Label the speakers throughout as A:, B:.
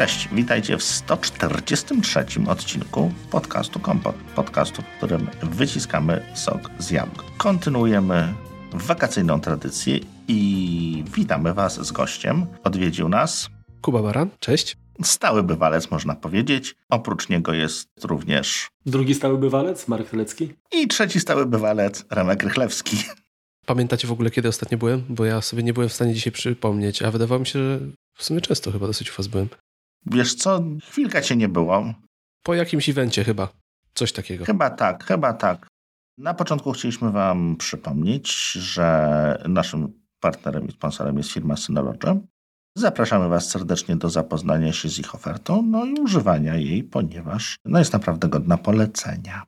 A: Cześć, witajcie w 143 odcinku podcastu Kompot. Podcastu, w którym wyciskamy sok z jabłek. Kontynuujemy wakacyjną tradycję i witamy Was z gościem. Odwiedził nas
B: Kuba Baran, cześć.
A: Stały bywalec, można powiedzieć. Oprócz niego jest również.
C: Drugi stały bywalec, Marek Telecki.
A: I trzeci stały bywalec, Remek Rychlewski.
B: Pamiętacie w ogóle, kiedy ostatnio byłem? Bo ja sobie nie byłem w stanie dzisiaj przypomnieć, a wydawało mi się, że w sumie często chyba dosyć u was byłem.
A: Wiesz co, chwilka cię nie było.
B: Po jakimś evencie chyba. Coś takiego.
A: Chyba tak, chyba tak. Na początku chcieliśmy wam przypomnieć, że naszym partnerem i sponsorem jest firma Synology. Zapraszamy Was serdecznie do zapoznania się z ich ofertą, no i używania jej, ponieważ no jest naprawdę godna polecenia.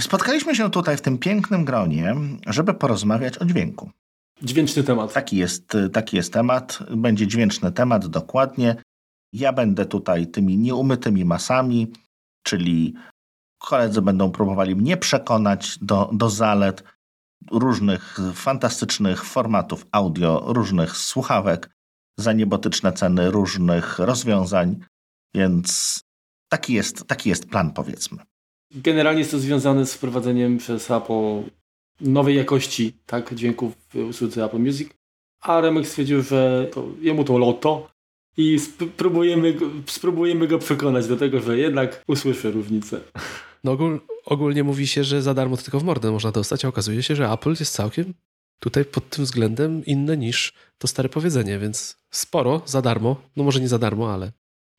A: Spotkaliśmy się tutaj w tym pięknym gronie, żeby porozmawiać o dźwięku.
C: Dźwięczny temat.
A: Taki jest, taki jest temat. Będzie dźwięczny temat, dokładnie. Ja będę tutaj tymi nieumytymi masami, czyli koledzy będą próbowali mnie przekonać do, do zalet różnych fantastycznych formatów audio, różnych słuchawek, za niebotyczne ceny różnych rozwiązań, więc taki jest, taki jest plan, powiedzmy.
C: Generalnie jest to związane z wprowadzeniem przez Apple nowej jakości tak, dźwięków w usłudze Apple Music, a Remek stwierdził, że to, jemu to loto i spróbujemy, spróbujemy go przekonać do tego, że jednak usłyszy różnicę.
B: No ogól, ogólnie mówi się, że za darmo tylko w mordę można dostać, a okazuje się, że Apple jest całkiem tutaj pod tym względem inne niż to stare powiedzenie, więc sporo za darmo, no może nie za darmo, ale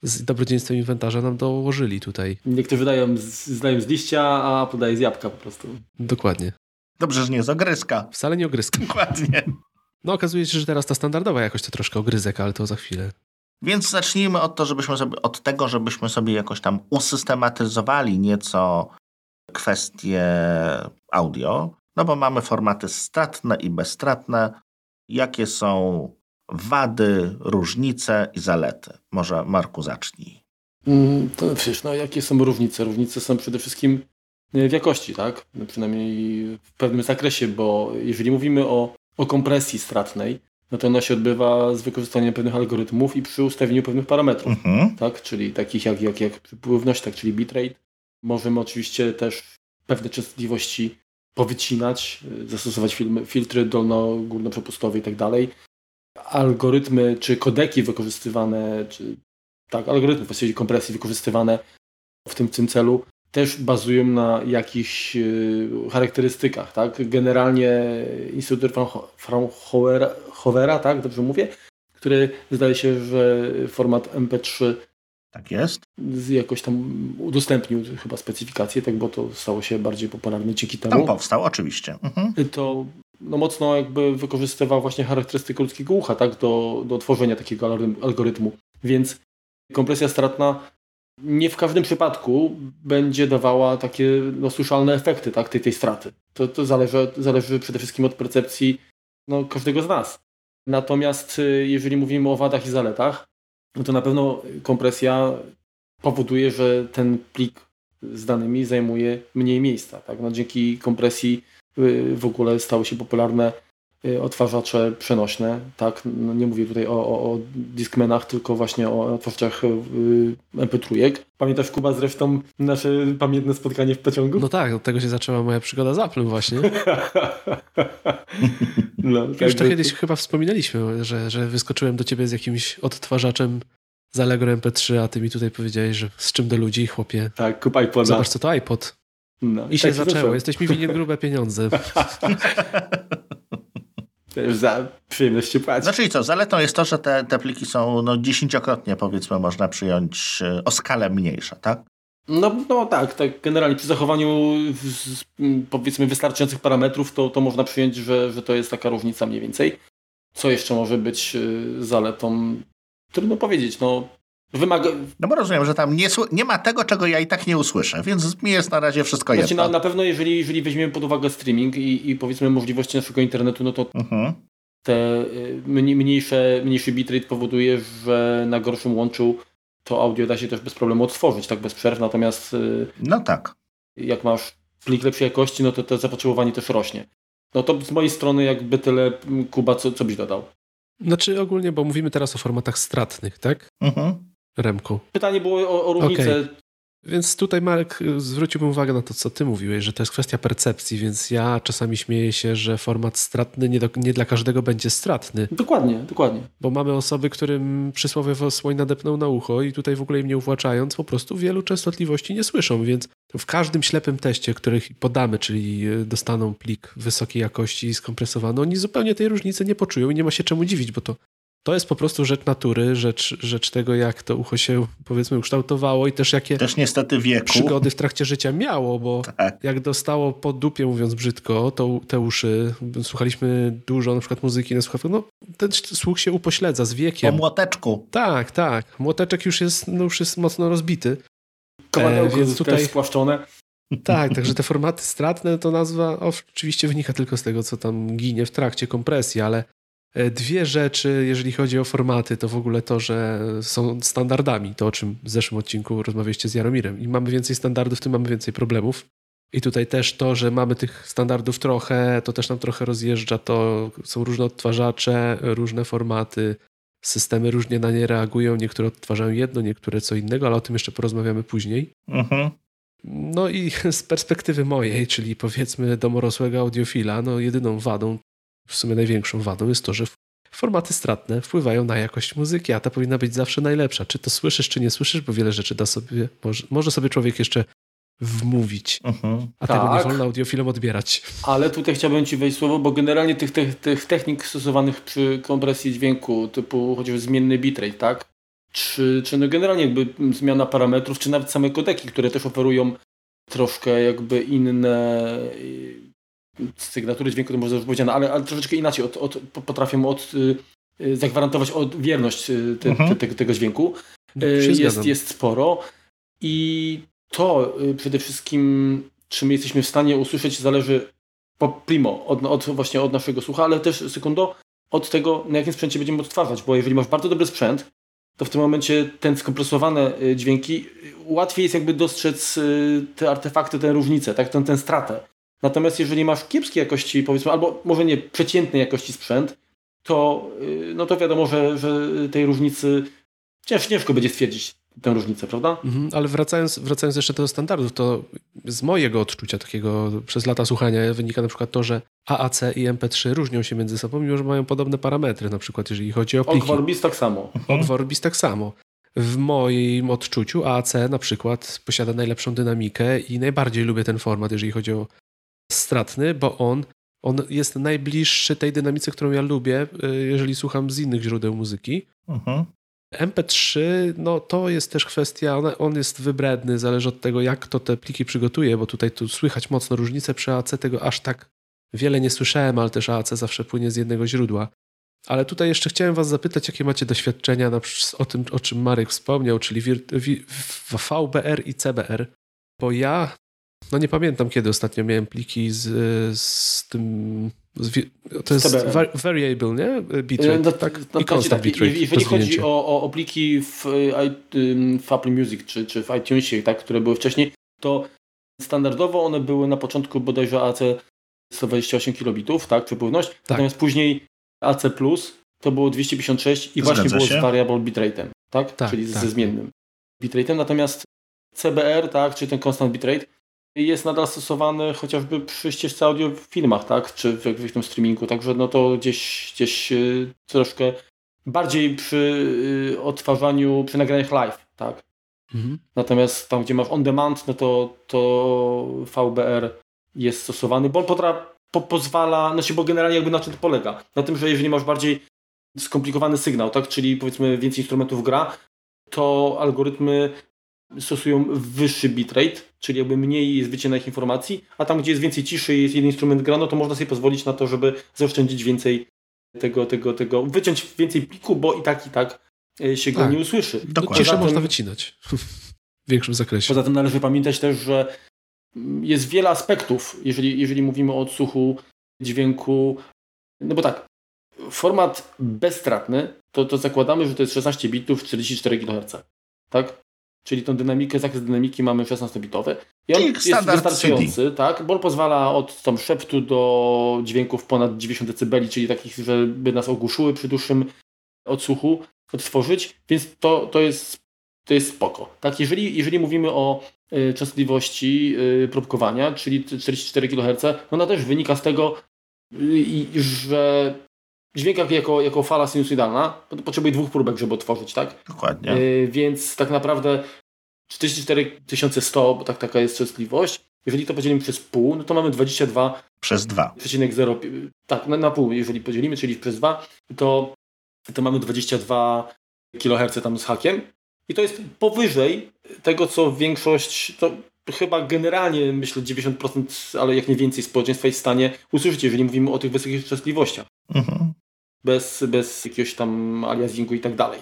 B: z dobrodziejstwem inwentarza nam dołożyli tutaj.
C: Niektórzy dają z, dają z liścia, a podaje z jabłka po prostu.
B: Dokładnie.
A: Dobrze, że nie z ogryzka.
B: Wcale nie ogryzka.
A: Dokładnie.
B: No okazuje się, że teraz ta standardowa jakość to troszkę ogryzek, ale to za chwilę.
A: Więc zacznijmy od, to, żebyśmy sobie, od tego, żebyśmy sobie jakoś tam usystematyzowali nieco kwestie audio, no bo mamy formaty stratne i bezstratne. Jakie są wady, różnice i zalety? Może Marku zacznij.
C: Mm, to przecież, no jakie są różnice? Różnice są przede wszystkim w jakości, tak? No, przynajmniej w pewnym zakresie, bo jeżeli mówimy o, o kompresji stratnej, no to ona się odbywa z wykorzystaniem pewnych algorytmów i przy ustawieniu pewnych parametrów, mhm. tak? Czyli takich jak, jak, jak przepływność, tak? czyli bitrate. Możemy oczywiście też pewne częstotliwości powycinać, y, zastosować filmy, filtry dolno-górnoprzepustowe i tak dalej. Algorytmy czy kodeki wykorzystywane, czy tak, algorytmy właściwie kompresji wykorzystywane w tym, w tym celu też bazują na jakichś y, charakterystykach, tak? Generalnie Instytut Fraunhofera, tak, dobrze mówię, który zdaje się, że format MP3
A: tak jest.
C: Jakoś tam udostępnił chyba specyfikację, tak, bo to stało się bardziej popularne dzięki temu.
A: Tam powstał, oczywiście. Mhm.
C: To no, mocno jakby wykorzystywał właśnie charakterystykę ludzkiego ucha, tak, do, do tworzenia takiego algorytmu. Więc kompresja stratna nie w każdym przypadku będzie dawała takie no, słyszalne efekty tak, tej, tej straty. To, to zależy, zależy przede wszystkim od percepcji no, każdego z nas. Natomiast y, jeżeli mówimy o wadach i zaletach, no to na pewno kompresja powoduje, że ten plik z danymi zajmuje mniej miejsca. Tak? No, dzięki kompresji y, w ogóle stały się popularne odtwarzacze przenośne. Tak? No, nie mówię tutaj o, o, o Discmanach, tylko właśnie o odtwarzaczach y, MP3. Pamiętasz Kuba zresztą nasze pamiętne spotkanie w pociągu?
B: No tak, od tego się zaczęła moja przygoda z Apple właśnie.
C: no,
B: Już to kiedyś chyba wspominaliśmy, że, że wyskoczyłem do ciebie z jakimś odtwarzaczem z Allegro MP3, a ty mi tutaj powiedziałeś, że z czym do ludzi, chłopie.
C: Tak, kup iPoda.
B: Zobacz, co to iPod. No, I się tak zaczęło. Jesteś mi winien grube pieniądze.
C: Też za przyjemność płaci.
A: Znaczy co, zaletą jest to, że te, te pliki są no, dziesięciokrotnie, powiedzmy, można przyjąć e, o skalę mniejsza, tak?
C: No, no tak, tak, generalnie przy zachowaniu powiedzmy wystarczających parametrów, to, to można przyjąć, że, że to jest taka różnica mniej więcej. Co jeszcze może być e, zaletą? Trudno powiedzieć, no Wymaga...
A: No bo rozumiem, że tam nie, nie, ma tego, czego ja i tak nie usłyszę, więc mi jest na razie wszystko
C: znaczy, jedno. Na, na pewno jeżeli, jeżeli weźmiemy pod uwagę streaming i, i powiedzmy możliwości naszego internetu, no to mhm. te y, mniejsze, mniejszy bitrate powoduje, że na gorszym łączu to audio da się też bez problemu odtworzyć, tak bez przerw, natomiast y,
A: no tak.
C: jak masz plik lepszej jakości, no to to zapotrzebowanie też rośnie. No to z mojej strony jakby tyle, Kuba, co, co byś dodał?
B: Znaczy ogólnie, bo mówimy teraz o formatach stratnych, tak? Mhm. Remku.
C: Pytanie było o, o różnicę. Okay.
B: Więc tutaj Marek zwróciłbym uwagę na to, co ty mówiłeś, że to jest kwestia percepcji, więc ja czasami śmieję się, że format stratny nie, do, nie dla każdego będzie stratny.
C: Dokładnie, dokładnie.
B: Bo mamy osoby, którym przysłowiowo słoń nadepnął na ucho i tutaj w ogóle im nie uwłaczając, po prostu wielu częstotliwości nie słyszą, więc w każdym ślepym teście, których podamy, czyli dostaną plik wysokiej jakości skompresowany, oni zupełnie tej różnicy nie poczują i nie ma się czemu dziwić, bo to to jest po prostu rzecz natury, rzecz, rzecz tego, jak to ucho się powiedzmy ukształtowało i też jakie
A: też niestety wieku.
B: przygody w trakcie życia miało, bo tak. jak dostało po dupie, mówiąc brzydko, to te uszy, słuchaliśmy dużo na przykład muzyki na słuchawkach, no ten słuch się upośledza z wiekiem.
A: Po młoteczku.
B: Tak, tak. Młoteczek już jest, no już jest mocno rozbity.
C: Kowadełko e, więc tutaj spłaszczone.
B: Tak, także te formaty stratne to nazwa oczywiście wynika tylko z tego, co tam ginie w trakcie kompresji, ale dwie rzeczy, jeżeli chodzi o formaty, to w ogóle to, że są standardami, to o czym w zeszłym odcinku rozmawialiście z Jaromirem. I mamy więcej standardów, tym mamy więcej problemów. I tutaj też to, że mamy tych standardów trochę, to też nam trochę rozjeżdża. To są różne odtwarzacze, różne formaty, systemy różnie na nie reagują. Niektóre odtwarzają jedno, niektóre co innego, ale o tym jeszcze porozmawiamy później. Mhm. No i z perspektywy mojej, czyli powiedzmy domorosłego audiofila, no jedyną wadą w sumie największą wadą jest to, że formaty stratne wpływają na jakość muzyki, a ta powinna być zawsze najlepsza. Czy to słyszysz, czy nie słyszysz, bo wiele rzeczy da sobie, może, może sobie człowiek jeszcze wmówić, mhm. a tak. tego nie tak. wolno audiofilom odbierać.
C: Ale tutaj chciałbym Ci wejść słowo, bo generalnie tych, tych, tych technik stosowanych przy kompresji dźwięku, typu chociażby zmienny bitrate, tak? Czy, czy no generalnie jakby zmiana parametrów, czy nawet same kodeki, które też oferują troszkę jakby inne sygnatury dźwięku to może już powiedziane, ale, ale troszeczkę inaczej od, od, potrafią od, y, zagwarantować od wierność y, te, mhm. te, te, tego dźwięku. Y, jest, jest sporo i to przede wszystkim, czy my jesteśmy w stanie usłyszeć, zależy po primo od, od właśnie od naszego słucha, ale też sekundo od tego, na jakim sprzęcie będziemy odtwarzać, bo jeżeli masz bardzo dobry sprzęt, to w tym momencie ten skompresowane dźwięki łatwiej jest jakby dostrzec te artefakty, tę różnicę, tak, tę, tę stratę. Natomiast jeżeli masz kiepskiej jakości, powiedzmy, albo może nie przeciętnej jakości sprzęt, to, y, no to wiadomo, że, że tej różnicy ciężko, ciężko będzie stwierdzić tę różnicę, prawda?
B: Mhm, ale wracając, wracając jeszcze do standardów, to z mojego odczucia takiego przez lata słuchania wynika na przykład to, że AAC i MP3 różnią się między sobą, mimo że mają podobne parametry, na przykład jeżeli chodzi o pliki.
C: Ogg tak samo.
B: Ogg tak samo. W moim odczuciu AAC na przykład posiada najlepszą dynamikę i najbardziej lubię ten format, jeżeli chodzi o stratny, bo on, on jest najbliższy tej dynamice, którą ja lubię, y, jeżeli słucham z innych źródeł muzyki. Mhm. MP3, no to jest też kwestia, on, on, jest wybredny, zależy od tego, jak to te pliki przygotuje, bo tutaj tu słychać mocno różnicę przy AC, tego aż tak wiele nie słyszałem, ale też AC zawsze płynie z jednego źródła. Ale tutaj jeszcze chciałem Was zapytać, jakie macie doświadczenia na, o tym, o czym Marek wspomniał, czyli VBR i CBR. Bo ja no nie pamiętam, kiedy ostatnio miałem pliki z, z tym. Z, to jest variable, nie? Bitrate, no, tak? No, I constant tak, bitrate.
C: Jeżeli chodzi o, o, o, pliki w, w Apple Music czy, czy w iTunesie, tak, które były wcześniej, to standardowo one były na początku bodajże AC 128 kilobitów, tak, przepływność. Tak. Natomiast później AC Plus to było 256 i Zgadza właśnie było się. z variable bitrate'em, tak? tak Czyli tak. ze zmiennym bitrate'em. Natomiast CBR, tak, czyli ten constant bitrate, jest nadal stosowany chociażby przy ścieżce audio w filmach, tak? Czy w jakimś streamingu, także no to gdzieś, gdzieś y, troszkę bardziej przy y, odtwarzaniu, przy nagraniach live, tak? Mhm. Natomiast tam, gdzie masz on demand, no to, to VBR jest stosowany, bo on potra, po, pozwala, no się, bo generalnie jakby na czym to polega? Na tym, że jeżeli masz bardziej skomplikowany sygnał, tak? Czyli powiedzmy więcej instrumentów gra, to algorytmy stosują wyższy bitrate, czyli jakby mniej jest wycinanych informacji, a tam, gdzie jest więcej ciszy i jest jeden instrument grano, to można sobie pozwolić na to, żeby zaoszczędzić więcej tego, tego, tego, wyciąć więcej pliku, bo i tak, i tak e, się go tak. nie usłyszy.
B: Dokładnie. Ciszę można wycinać w większym zakresie.
C: Poza tym należy pamiętać też, że jest wiele aspektów, jeżeli, jeżeli mówimy o odsłuchu dźwięku, no bo tak, format bezstratny, to, to zakładamy, że to jest 16 bitów, 44 kHz. Tak? Czyli tą dynamikę, zakres dynamiki mamy 16-bitowy. I on jest wystarczający, CD. tak? Bo on pozwala od tam szeptu do dźwięków ponad 90 dB, czyli takich, żeby nas ogłuszyły przy dłuższym odsłuchu, odtworzyć, więc to, to jest to jest spoko. Tak, jeżeli, jeżeli mówimy o y, częstotliwości y, próbkowania, czyli 44 kHz, no ona też wynika z tego, y, że dźwięk jako, jako fala sinusoidalna potrzebuje dwóch próbek, żeby otworzyć, tak?
A: Dokładnie.
C: Więc tak naprawdę 44100, bo tak, taka jest częstotliwość, jeżeli to podzielimy przez pół, no to mamy 22
A: przez 2.
C: Tak, na, na pół, jeżeli podzielimy, czyli przez 2, to, to mamy 22 kHz tam z hakiem. I to jest powyżej tego, co większość, to chyba generalnie myślę 90%, ale jak nie więcej społeczeństwa jest w stanie usłyszeć, jeżeli mówimy o tych wysokich częstotliwościach. Mhm. Bez, bez jakiegoś tam aliasingu i tak dalej.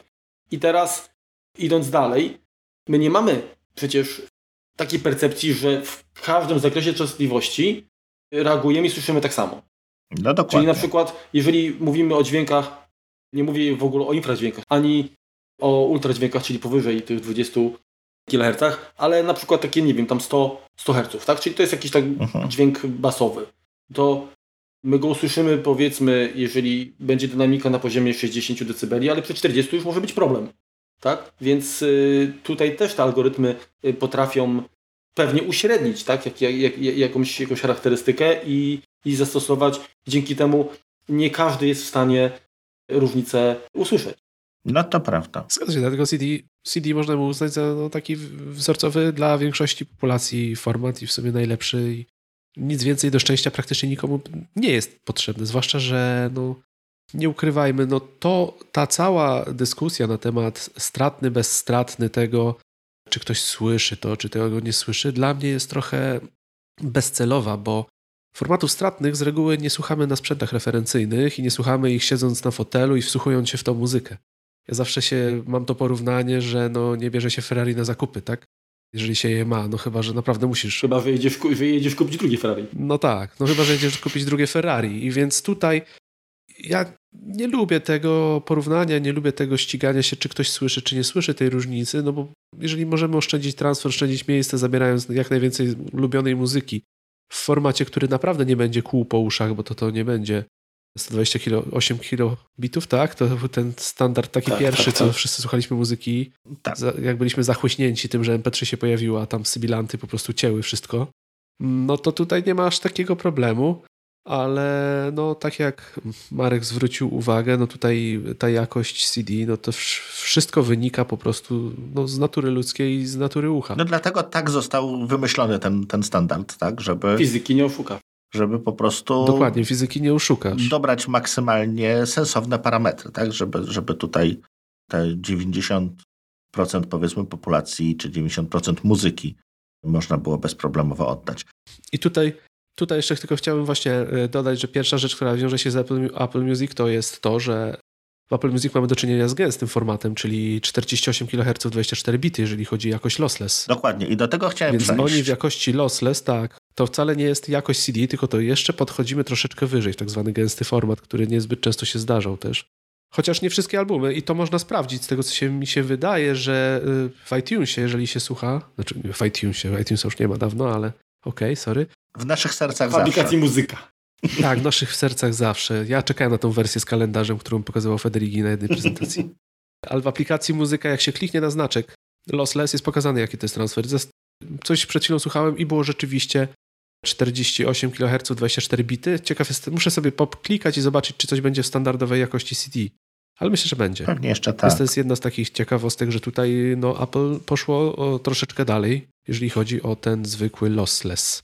C: I teraz idąc dalej, my nie mamy przecież takiej percepcji, że w każdym zakresie częstotliwości reagujemy i słyszymy tak samo.
A: No dokładnie.
C: Czyli na przykład, jeżeli mówimy o dźwiękach, nie mówię w ogóle o infradźwiękach, ani o ultradźwiękach, czyli powyżej tych 20 kHz, ale na przykład takie, nie wiem, tam 100, 100 Hz, tak? Czyli to jest jakiś tak mhm. dźwięk basowy. To my go usłyszymy, powiedzmy, jeżeli będzie dynamika na poziomie 60 dB, ale przy 40 już może być problem. Tak? Więc y, tutaj też te algorytmy y, potrafią pewnie uśrednić tak? Jak, jak, jak, jakąś, jakąś charakterystykę i, i zastosować. Dzięki temu nie każdy jest w stanie różnicę usłyszeć.
A: No to prawda.
B: Zgadza się, dlatego CD, CD można by uznać za no, taki wzorcowy dla większości populacji format i w sumie najlepszy. I nic więcej do szczęścia praktycznie nikomu nie jest potrzebne, zwłaszcza, że no, nie ukrywajmy, no to ta cała dyskusja na temat stratny, bezstratny tego, czy ktoś słyszy to, czy tego nie słyszy, dla mnie jest trochę bezcelowa, bo formatów stratnych z reguły nie słuchamy na sprzętach referencyjnych i nie słuchamy ich siedząc na fotelu i wsłuchując się w tą muzykę. Ja zawsze się mam to porównanie, że no nie bierze się Ferrari na zakupy, tak? Jeżeli się je ma, no chyba, że naprawdę musisz.
C: Chyba, że jedziesz, że jedziesz kupić drugie Ferrari.
B: No tak, no chyba, że jedziesz kupić drugie Ferrari. I więc tutaj ja nie lubię tego porównania, nie lubię tego ścigania się, czy ktoś słyszy, czy nie słyszy tej różnicy, no bo jeżeli możemy oszczędzić transfer, oszczędzić miejsce, zabierając jak najwięcej ulubionej muzyki w formacie, który naprawdę nie będzie kół po uszach, bo to to nie będzie 120 kilo, 8 kilobitów, tak? To był ten standard taki tak, pierwszy, tak, tak. co wszyscy słuchaliśmy muzyki. Tak. Jak byliśmy zachłyśnięci tym, że MP3 się pojawiło, a tam sybilanty po prostu cięły wszystko. No to tutaj nie ma aż takiego problemu ale no tak jak Marek zwrócił uwagę, no tutaj ta jakość CD, no to wszystko wynika po prostu no, z natury ludzkiej i z natury ucha.
A: No dlatego tak został wymyślony ten, ten standard, tak, żeby...
C: Fizyki nie oszuka.
A: Żeby po prostu...
B: Dokładnie, fizyki nie oszukasz.
A: Dobrać maksymalnie sensowne parametry, tak, żeby, żeby tutaj te 90% powiedzmy populacji, czy 90% muzyki można było bezproblemowo oddać.
B: I tutaj Tutaj jeszcze tylko chciałbym właśnie e, dodać, że pierwsza rzecz, która wiąże się z Apple, Apple Music, to jest to, że w Apple Music mamy do czynienia z gęstym formatem, czyli 48 kHz 24 bity, jeżeli chodzi o jakość lossless.
A: Dokładnie i do tego chciałem
B: Więc
A: przejść.
B: oni w jakości lossless, tak, to wcale nie jest jakość CD, tylko to jeszcze podchodzimy troszeczkę wyżej, tak zwany gęsty format, który niezbyt często się zdarzał też. Chociaż nie wszystkie albumy i to można sprawdzić z tego, co się, mi się wydaje, że y, w iTunesie, jeżeli się słucha, znaczy w iTunesie, w iTunesie już nie ma dawno, ale okej, okay, sorry,
A: w naszych sercach
C: w aplikacji
A: zawsze.
C: muzyka.
B: Tak, w naszych sercach zawsze. Ja czekałem na tą wersję z kalendarzem, którą pokazywał Federigi na jednej prezentacji. Ale w aplikacji muzyka, jak się kliknie na znaczek lossless, jest pokazany, jaki to jest transfer. Coś przed chwilą słuchałem i było rzeczywiście 48 kHz, 24 bity. Ciekaw jestem, muszę sobie klikać i zobaczyć, czy coś będzie w standardowej jakości CD. Ale myślę, że będzie.
A: Pewnie jeszcze tak.
B: To jest jedna z takich ciekawostek, że tutaj no, Apple poszło troszeczkę dalej, jeżeli chodzi o ten zwykły lossless.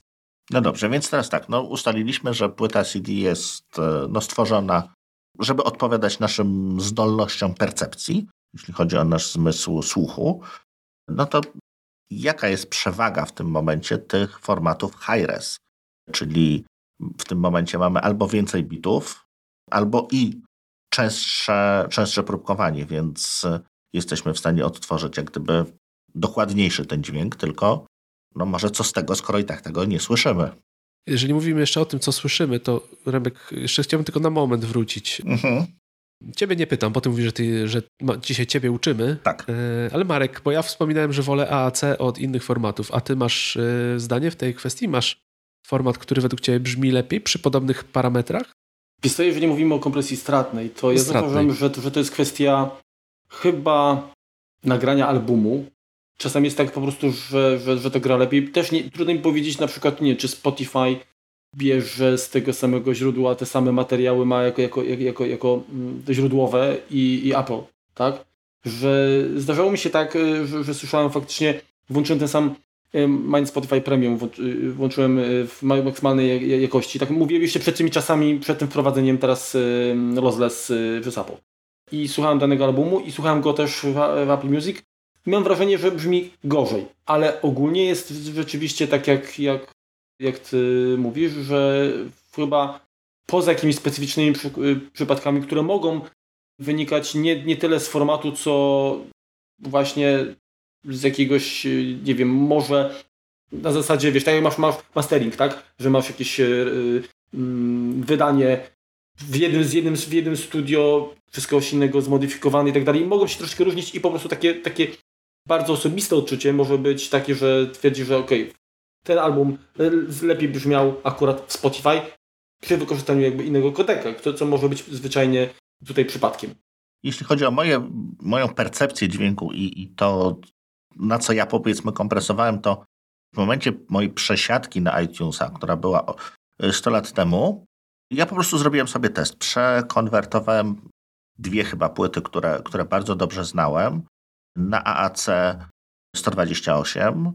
A: No dobrze, więc teraz tak, no ustaliliśmy, że płyta CD jest e, no, stworzona, żeby odpowiadać naszym zdolnościom percepcji, jeśli chodzi o nasz zmysł słuchu. No to jaka jest przewaga w tym momencie tych formatów high-res? Czyli w tym momencie mamy albo więcej bitów, albo i częstsze, częstsze próbkowanie, więc jesteśmy w stanie odtworzyć jak gdyby dokładniejszy ten dźwięk, tylko no może co z tego, skoro i tak tego nie słyszymy.
B: Jeżeli mówimy jeszcze o tym, co słyszymy, to Remek, jeszcze chciałbym tylko na moment wrócić. Mhm. Ciebie nie pytam, bo ty mówisz, że, ty, że dzisiaj ciebie uczymy.
A: Tak.
B: E, ale Marek, bo ja wspominałem, że wolę AAC od innych formatów, a ty masz e, zdanie w tej kwestii? Masz format, który według ciebie brzmi lepiej przy podobnych parametrach?
C: Wiesz co, jeżeli mówimy o kompresji stratnej, to ja zauważyłem, że, że to jest kwestia chyba nagrania albumu. Czasami jest tak po prostu, że, że, że to gra lepiej. Też nie, trudno mi powiedzieć na przykład, nie, czy Spotify bierze z tego samego źródła te same materiały ma jako, jako, jako, jako, mm, źródłowe i, i Apple, tak? Że zdarzało mi się tak, y, że, że słyszałem faktycznie, włączyłem ten sam y, Mind Spotify Premium, y, włączyłem w maksymalnej jakości. Tak mówiłem jeszcze przed tymi czasami, przed tym wprowadzeniem teraz Lossless przez Apple. I słuchałem danego albumu i słuchałem go też w, Apple Music. Mam wrażenie, że brzmi gorzej, ale ogólnie jest rzeczywiście tak jak, jak jak ty mówisz, że chyba poza jakimiś specyficznymi przy, y, przypadkami, które mogą wynikać nie, nie tyle z formatu, co właśnie z jakiegoś, y, nie wiem, może na zasadzie, wiesz, tak jak masz, masz mastering, tak? Że masz jakieś yy, yy, wydanie w jednym, z jednym, w jednym studio, wszystko innego zmodyfikowane i tak dalej. Mogą się troszkę różnić i po prostu takie, takie bardzo osobiste odczucie może być takie, że twierdzi, że okej, okay, ten album e, lepiej brzmiał akurat w Spotify przy wykorzystaniu jakby innego kodeka, co może być zwyczajnie tutaj przypadkiem.
A: Jeśli chodzi o moje, moją percepcję dźwięku i, i to, na co ja powiedzmy kompresowałem, to w momencie mojej przesiadki na iTunesa, która była 100 lat temu, ja po prostu zrobiłem sobie test. Przekonwertowałem dwie chyba płyty, które, które bardzo dobrze znałem na AAC 128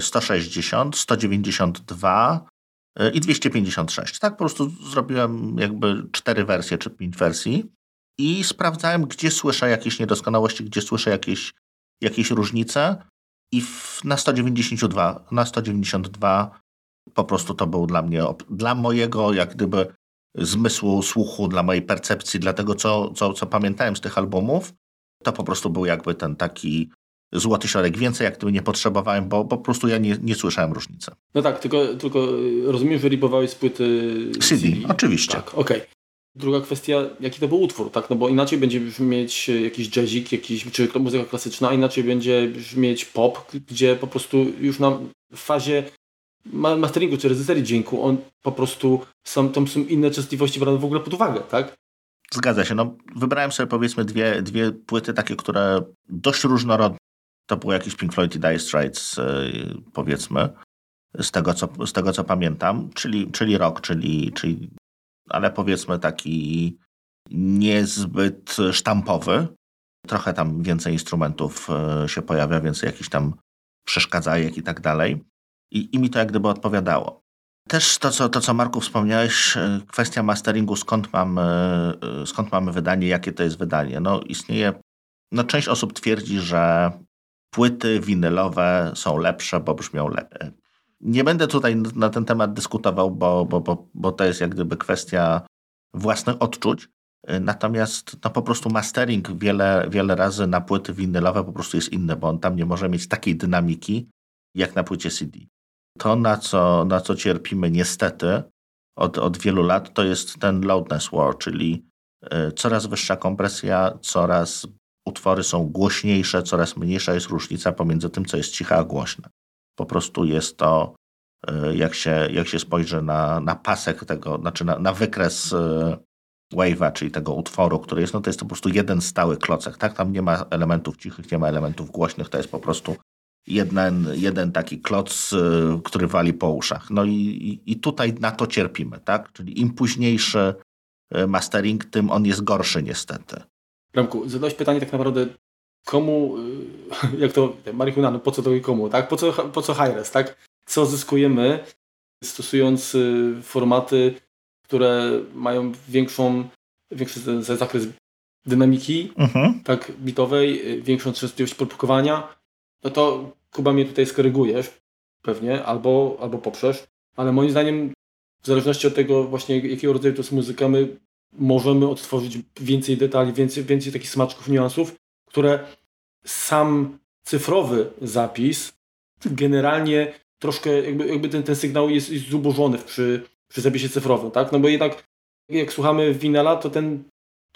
A: 160, 192 e, i 256. Tak po prostu zrobiłem jakby cztery wersje czy pięć wersji i sprawdzałem, gdzie słyszę jakieś niedoskonałości, gdzie słyszę jakieś, jakieś różnice i w, na 192, na 192 po prostu to był dla mnie, dla mojego jak gdyby zmysłu słuchu, dla mojej percepcji, dla tego, co, co, co pamiętałem z tych albumów, to po prostu był jakby ten taki złoty środek. Więcej jak gdyby nie potrzebowałem, bo, po prostu ja nie, nie słyszałem różnicy.
C: No tak, tylko, tylko rozumiem, że ripowałeś z płyty
A: CD. CD. Oczywiście.
C: Tak, okej. Okay. Druga kwestia, jaki to był utwór, tak? No bo inaczej będzie mieć jakiś jazzik, jakiś, czy muzyka klasyczna, a inaczej będzie mieć pop, gdzie po prostu już na w fazie masteringu czy reżyserii dźwięku, on po prostu są, tam są inne częstotliwości brane w ogóle pod uwagę, tak?
A: Zgadza się. No, wybrałem sobie powiedzmy dwie, dwie płyty takie, które dość różnorodne to było jakiś Pink Floyd i Dire Straits, e, powiedzmy, z tego co, z tego, co pamiętam, czyli, czyli rock, czyli, czyli, ale powiedzmy taki niezbyt sztampowy. Trochę tam więcej instrumentów e, się pojawia, więcej jakichś tam przeszkadzajek i tak dalej. I, I mi to jak gdyby odpowiadało. Też to, co, to, co Marku wspomniałeś, e, kwestia masteringu, skąd mamy, skąd mamy wydanie, jakie to jest wydanie. No istnieje, no część osób twierdzi, że płyty winylowe są lepsze, bo brzmią lepiej. Nie będę tutaj na ten temat dyskutował, bo, bo, bo, bo to jest jak gdyby kwestia własnych odczuć. Natomiast no, po prostu mastering wiele, wiele razy na płyty winylowe po prostu jest inny, bo on tam nie może mieć takiej dynamiki jak na płycie CD. To, na co, na co cierpimy niestety od, od wielu lat, to jest ten loudness war, czyli y, coraz wyższa kompresja, coraz utwory są głośniejsze, coraz mniejsza jest różnica pomiędzy tym, co jest ciche, a głośne. Po prostu jest to, e, jak się, jak się spojrzy na, na pasek tego, znaczy na, na wykres e, wave'a, czyli tego utworu, który jest, no to jest to po prostu jeden stały klocek, tak? Tam nie ma elementów cichych, nie ma elementów głośnych, to jest po prostu jeden, jeden taki kloc, e, który wali po uszach. No i, i tutaj na to cierpimy, tak? Czyli im późniejszy mastering, tym on jest gorszy niestety.
C: Ramku, zadałeś pytanie tak naprawdę komu, y, jak to, marihuana, no po co to i komu, tak? Po co, po co high tak? Co zyskujemy stosując y, formaty, które mają większą, większy zakres dynamiki, mhm. tak, bitowej, y, większą częstotliwość produkowania, no to Kuba mnie tutaj skorygujesz pewnie, albo, albo poprzesz, ale moim zdaniem w zależności od tego właśnie jakiego rodzaju to jest muzyka, my możemy odtworzyć więcej detali, więcej, więcej takich smaczków, niuansów, które sam cyfrowy zapis generalnie troszkę jakby, jakby ten, ten sygnał jest, jest zubożony przy, przy zapisie cyfrowym, tak? No bo jednak jak słuchamy winela, to ten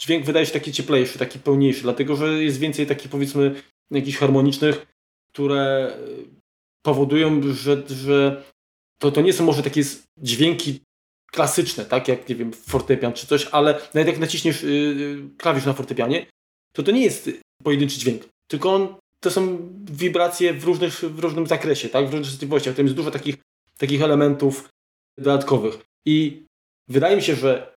C: dźwięk wydaje się taki cieplejszy, taki pełniejszy, dlatego że jest więcej takich powiedzmy jakichś harmonicznych, które powodują, że, że to, to nie są może takie dźwięki klasyczne, tak jak, nie wiem, fortepian czy coś, ale nawet jak naciśniesz yy, klawisz na fortepianie, to to nie jest pojedynczy dźwięk. tylko on, to są wibracje w, różnych, w różnym zakresie, tak? w różnych częstotliwościach. Tam jest dużo takich, takich elementów dodatkowych. I wydaje mi się, że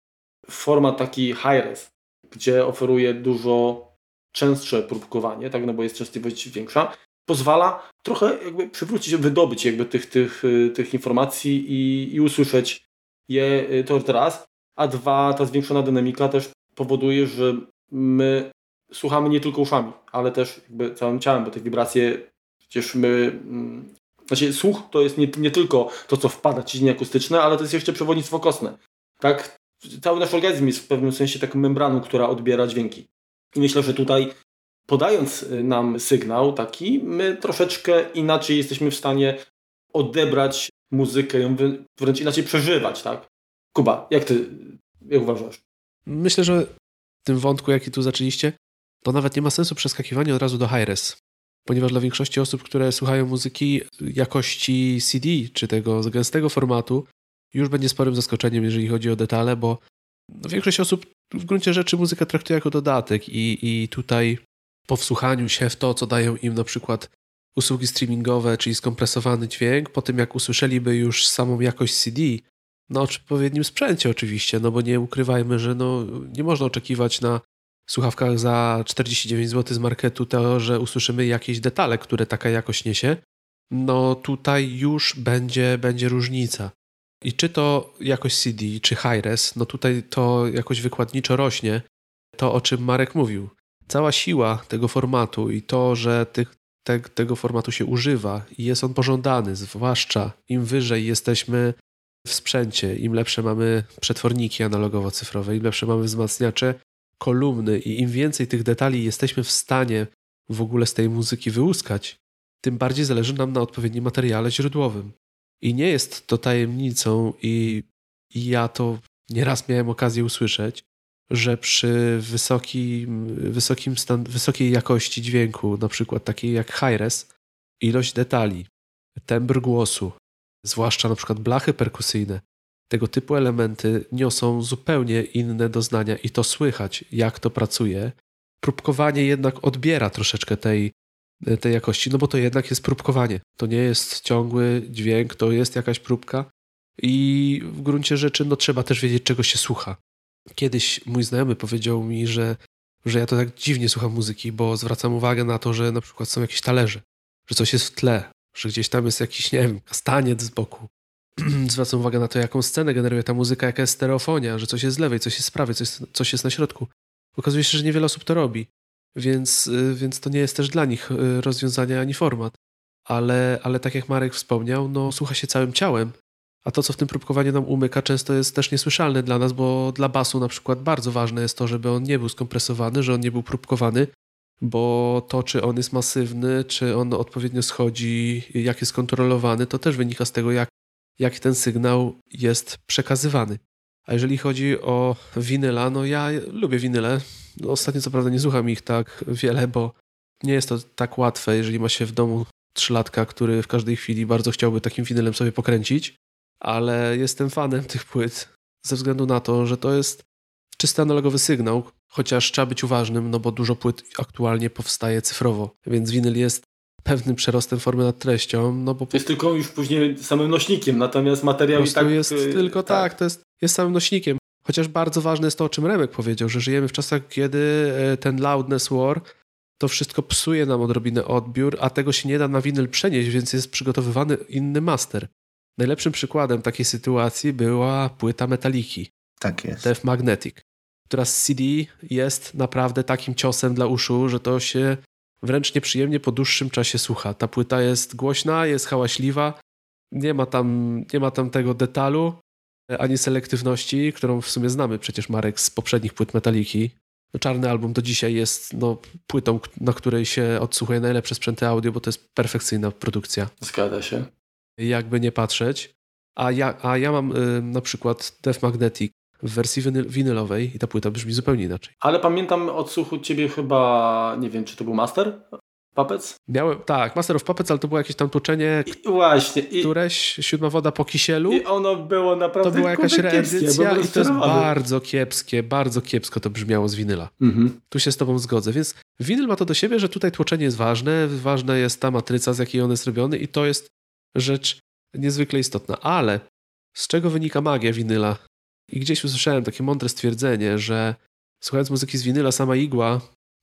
C: format taki high-res, gdzie oferuje dużo częstsze próbkowanie, tak, no bo jest częstotliwość większa, pozwala trochę jakby przywrócić, wydobyć jakby tych, tych, tych informacji i, i usłyszeć je y, to raz, a dwa, ta zwiększona dynamika też powoduje, że my słuchamy nie tylko uszami, ale też jakby całym ciałem, bo te wibracje przecież my mm, znaczy słuch to jest nie, nie tylko to, co wpada, ciśnienie akustyczne, ale to jest jeszcze przewodnictwo kostne. Tak? Cały nasz organizm jest w pewnym sensie taką membraną, która odbiera dźwięki. I myślę, że tutaj podając y, nam sygnał taki, my troszeczkę inaczej jesteśmy w stanie odebrać muzykę, ją wręcz inaczej przeżywać, tak? Kuba, jak ty, jak uważasz?
B: Myślę, że w tym wątku, jaki tu zaczęliście, to nawet nie ma sensu przeskakiwanie od razu do high-res, ponieważ dla większości osób, które słuchają muzyki jakości CD, czy tego gęstego formatu, już będzie sporym zaskoczeniem, jeżeli chodzi o detale, bo większość osób w gruncie rzeczy muzykę traktuje jako dodatek i, i tutaj po wsłuchaniu się w to, co dają im na przykład usługi streamingowe, czyli skompresowany dźwięk, po tym jak usłyszeliby już samą jakość CD, na odpowiednim sprzęcie oczywiście, no bo nie ukrywajmy, że no, nie można oczekiwać na słuchawkach za 49 zł z marketu to, że usłyszymy jakieś detale, które taka jakość niesie. No tutaj już będzie, będzie różnica. I czy to jakość CD, czy high-res, no tutaj to jakoś wykładniczo rośnie, to o czym Marek mówił. Cała siła tego formatu i to, że tych, te, tego formatu się używa i jest on pożądany, zwłaszcza im wyżej jesteśmy w sprzęcie, im lepsze mamy przetworniki analogowo-cyfrowe, im lepsze mamy wzmacniacze, kolumny i im więcej tych detali jesteśmy w stanie w ogóle z tej muzyki wyłuskać, tym bardziej zależy nam na odpowiednim materiale źródłowym. I nie jest to tajemnicą, i, i ja to nieraz miałem okazję usłyszeć, że przy wysokim, wysokim stan, wysokiej jakości dźwięku, na przykład takiej jak hi-res, ilość detali, tembr głosu, zwłaszcza na przykład blachy perkusyjne, tego typu elementy niosą zupełnie inne doznania i to słychać, jak to pracuje. Próbkowanie jednak odbiera troszeczkę tej, tej jakości, no bo to jednak jest próbkowanie. To nie jest ciągły dźwięk, to jest jakaś próbka i w gruncie rzeczy no, trzeba też wiedzieć, czego się słucha. Kiedyś mój znajomy powiedział mi, że, że ja to tak dziwnie słucham muzyki, bo zwracam uwagę na to, że na przykład są jakieś talerze, że coś jest w tle, że gdzieś tam jest jakiś, nie wiem, kastaniec z boku. Zwracam uwagę na to, jaką scenę generuje ta muzyka, jaka jest stereofonia, że coś jest z lewej, coś jest z prawej, coś, coś jest na środku. Okazuje się, że niewiele osób to robi, więc, y, więc to nie jest też dla nich y, rozwiązanie ani format. Ale, ale tak jak Marek wspomniał, no słucha się całym ciałem, a to, co w tym próbkowaniu nam umyka, często jest też niesłyszalne dla nas, bo dla basu na przykład bardzo ważne jest to, żeby on nie był skompresowany, że on nie był próbkowany, bo to, czy on jest masywny, czy on odpowiednio schodzi, jak jest kontrolowany, to też wynika z tego, jak, jak ten sygnał jest przekazywany. A jeżeli chodzi o winyla, no ja lubię winyle. Ostatnio co prawda nie słucham ich tak wiele, bo nie jest to tak łatwe, jeżeli ma się w domu trzylatka, który w każdej chwili bardzo chciałby takim winylem sobie pokręcić, ale jestem fanem tych płyt ze względu na to, że to jest czysty analogowy sygnał, chociaż trzeba być uważnym, no bo dużo płyt aktualnie powstaje cyfrowo, więc winyl jest pewnym przerostem formy nad treścią, no bo...
C: To jest tylko już później samym nośnikiem, natomiast materiał i tak...
B: jest y, tylko tak. tak, to jest, jest samym nośnikiem. Chociaż bardzo ważne jest to, o czym Remek powiedział, że żyjemy w czasach, kiedy e, ten loudness war to wszystko psuje nam odrobinę odbiór, a tego się nie da na winyl przenieść, więc jest przygotowywany inny master. Najlepszym przykładem takiej sytuacji była płyta Metaliki.
A: Tak jest.
B: Death Magnetic która z CD jest naprawdę takim ciosem dla uszu, że to się wręcz nieprzyjemnie po dłuższym czasie słucha. Ta płyta jest głośna, jest hałaśliwa, nie ma tam, nie ma tam tego detalu ani selektywności, którą w sumie znamy przecież Marek z poprzednich płyt Metaliki. No, czarny album do dzisiaj jest no, płytą, na której się odsłuchuje najlepsze sprzęty audio, bo to jest perfekcyjna produkcja.
C: Zgadza się.
B: Jakby nie patrzeć. A ja, a ja mam y, na przykład Death Magnetic, w wersji winylowej i ta płyta brzmi zupełnie inaczej.
C: Ale pamiętam odsłuchu ciebie chyba, nie wiem, czy to był master Puppets?
B: Miałem, tak, Master of Puppets, ale to było jakieś tam tłoczenie,
C: I, właśnie. I,
B: któreś, siódma woda po kisielu.
C: I ono było naprawdę
B: to była jakaś
C: kiepskie,
B: reedycja i to jest bardzo kiepskie, bardzo kiepsko to brzmiało z winyla.
C: Mhm.
B: Tu się z tobą zgodzę, więc winyl ma to do siebie, że tutaj tłoczenie jest ważne, ważna jest ta matryca, z jakiej on jest robiony i to jest rzecz niezwykle istotna. Ale z czego wynika magia winyla? I gdzieś usłyszałem takie mądre stwierdzenie, że słuchając muzyki z winyla, sama igła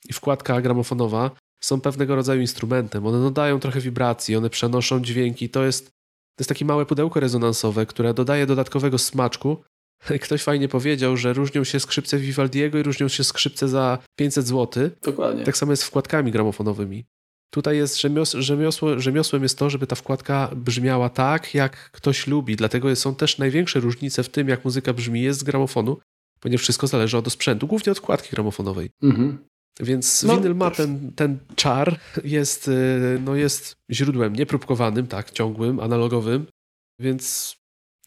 B: i wkładka gramofonowa są pewnego rodzaju instrumentem. One dodają trochę wibracji, one przenoszą dźwięki. To jest, to jest takie małe pudełko rezonansowe, które dodaje dodatkowego smaczku. Ktoś fajnie powiedział, że różnią się skrzypce Vivaldiego i różnią się skrzypce za 500 zł.
C: Dokładnie.
B: Tak samo jest z wkładkami gramofonowymi. Tutaj jest rzemios rzemiosło, rzemiosłem jest to, żeby ta wkładka brzmiała tak, jak ktoś lubi. Dlatego są też największe różnice w tym, jak muzyka brzmi jest z gramofonu, ponieważ wszystko zależy od sprzętu, głównie od wkładki gramofonowej.
C: Mhm.
B: Więc
C: No,
B: winyl ma ten, ten czar, jest, y, no jest źródłem niepróbkowanym, tak, ciągłym, analogowym, więc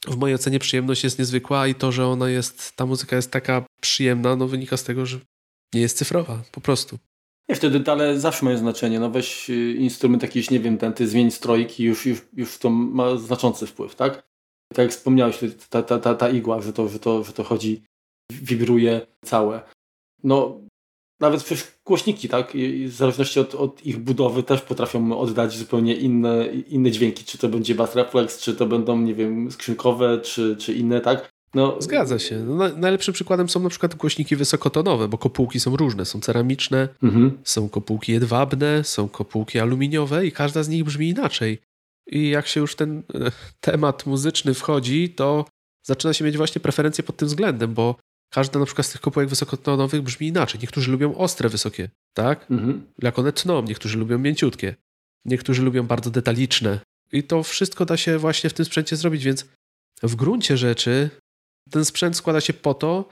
B: w mojej ocenie przyjemność jest niezwykła i to, że ona jest, ta muzyka jest taka przyjemna, no wynika z tego, że nie jest cyfrowa, po prostu.
C: Nie, wtedy detale zawsze mają znaczenie. No weź y, instrument jakiś, nie wiem, ten ty zmień strojki, już, już, już to ma znaczący wpływ, tak? Tak jak wspomniałeś, ta, ta, ta, ta igła, że to, że, to, że to chodzi, wibruje całe. No, nawet przecież głośniki, tak? I, w zależności od, od ich budowy też potrafią oddać zupełnie inne, inne dźwięki. Czy to będzie bass reflex, czy to będą, nie wiem, skrzynkowe, czy, czy inne, tak? No,
B: Zgadza się. No, na- najlepszym przykładem są na przykład głośniki wysokotonowe, bo kopułki są różne. Są ceramiczne,
C: Mhm.
B: są kopułki jedwabne, są kopułki aluminiowe i każda z nich brzmi inaczej. I jak się już ten e, temat muzyczny wchodzi, to zaczyna się mieć właśnie preferencje pod tym względem, bo każda na przykład z tych kopułek wysokotonowych brzmi inaczej. Niektórzy lubią ostre, wysokie, tak?
C: Mhm.
B: Jak one tną, niektórzy lubią mięciutkie, niektórzy lubią bardzo detaliczne. I to wszystko da się właśnie w tym sprzęcie zrobić, więc w gruncie rzeczy ten sprzęt składa się po to,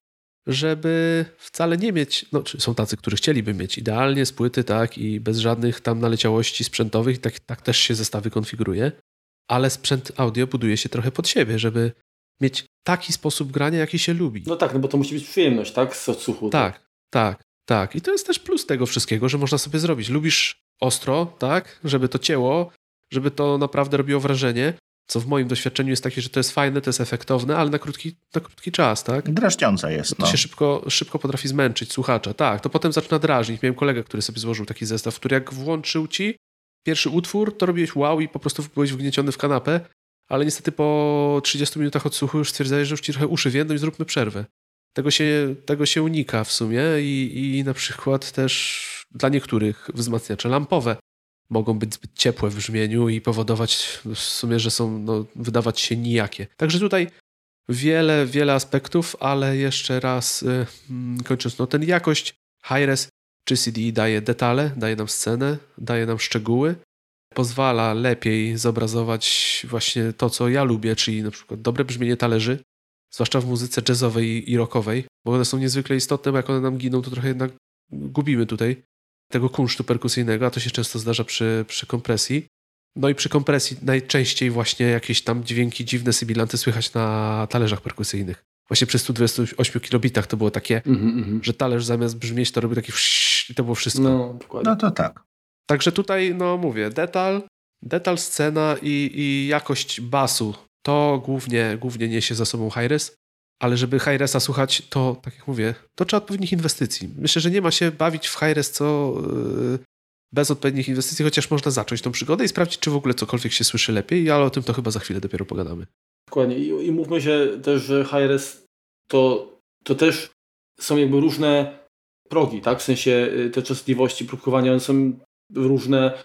B: żeby wcale nie mieć, no czy są tacy, którzy chcieliby mieć idealnie z płyty, tak, i bez żadnych tam naleciałości sprzętowych, tak, tak też się zestawy konfiguruje, ale sprzęt audio buduje się trochę pod siebie, żeby mieć taki sposób grania, jaki się lubi.
C: No tak, no bo to musi być przyjemność, tak? Z odsłuchu.
B: Tak, tak, tak. I to jest też plus tego wszystkiego, że można sobie zrobić. Lubisz ostro, tak, żeby to cięło, żeby to naprawdę robiło wrażenie, co w moim doświadczeniu jest takie, że to jest fajne, to jest efektowne, ale na krótki, na krótki czas, tak?
A: Drażniące jest.
B: To
A: No.
B: się szybko, szybko potrafi zmęczyć słuchacza. Tak, to potem zaczyna drażnić. Miałem kolegę, który sobie złożył taki zestaw, który jak włączył ci pierwszy utwór, to robiłeś wow i po prostu byłeś wgnieciony w kanapę, ale niestety po 30 minutach odsłuchu już stwierdzałeś, że już ci trochę uszy więdą i zróbmy przerwę. Tego się, tego się unika w sumie i, i na przykład też dla niektórych wzmacniacze lampowe mogą być zbyt ciepłe w brzmieniu i powodować w sumie, że są, no, wydawać się nijakie. Także tutaj wiele, wiele aspektów, ale jeszcze raz y, mm, kończąc, no ten jakość Hi-Res czy CD daje detale, daje nam scenę, daje nam szczegóły, pozwala lepiej zobrazować właśnie to, co ja lubię, czyli na przykład dobre brzmienie talerzy, zwłaszcza w muzyce jazzowej i rockowej, bo one są niezwykle istotne, bo jak one nam giną, to trochę jednak gubimy tutaj tego kunsztu perkusyjnego, a to się często zdarza przy, przy kompresji. No i przy kompresji najczęściej właśnie jakieś tam dźwięki, dziwne sybilanty słychać na talerzach perkusyjnych. Właśnie przy 128 kilobitach to było takie,
C: Mhm, mhm.
B: że talerz zamiast brzmieć to robił taki wsz- i to było wszystko.
C: No, dokładnie.
A: no to tak.
B: Także tutaj, no mówię, detal, detal, scena i, i jakość basu, to głównie, głównie niesie za sobą Hi-Res, ale żeby Hi-Resa słuchać, to tak jak mówię, to trzeba odpowiednich inwestycji. Myślę, że nie ma się bawić w Hi-Res co yy, bez odpowiednich inwestycji, chociaż można zacząć tą przygodę i sprawdzić, czy w ogóle cokolwiek się słyszy lepiej, ale o tym to chyba za chwilę dopiero pogadamy.
C: Dokładnie. I, I mówmy się też, że HRS to, to też są jakby różne progi, tak? W sensie y, te częstotliwości próbkowania one są różne,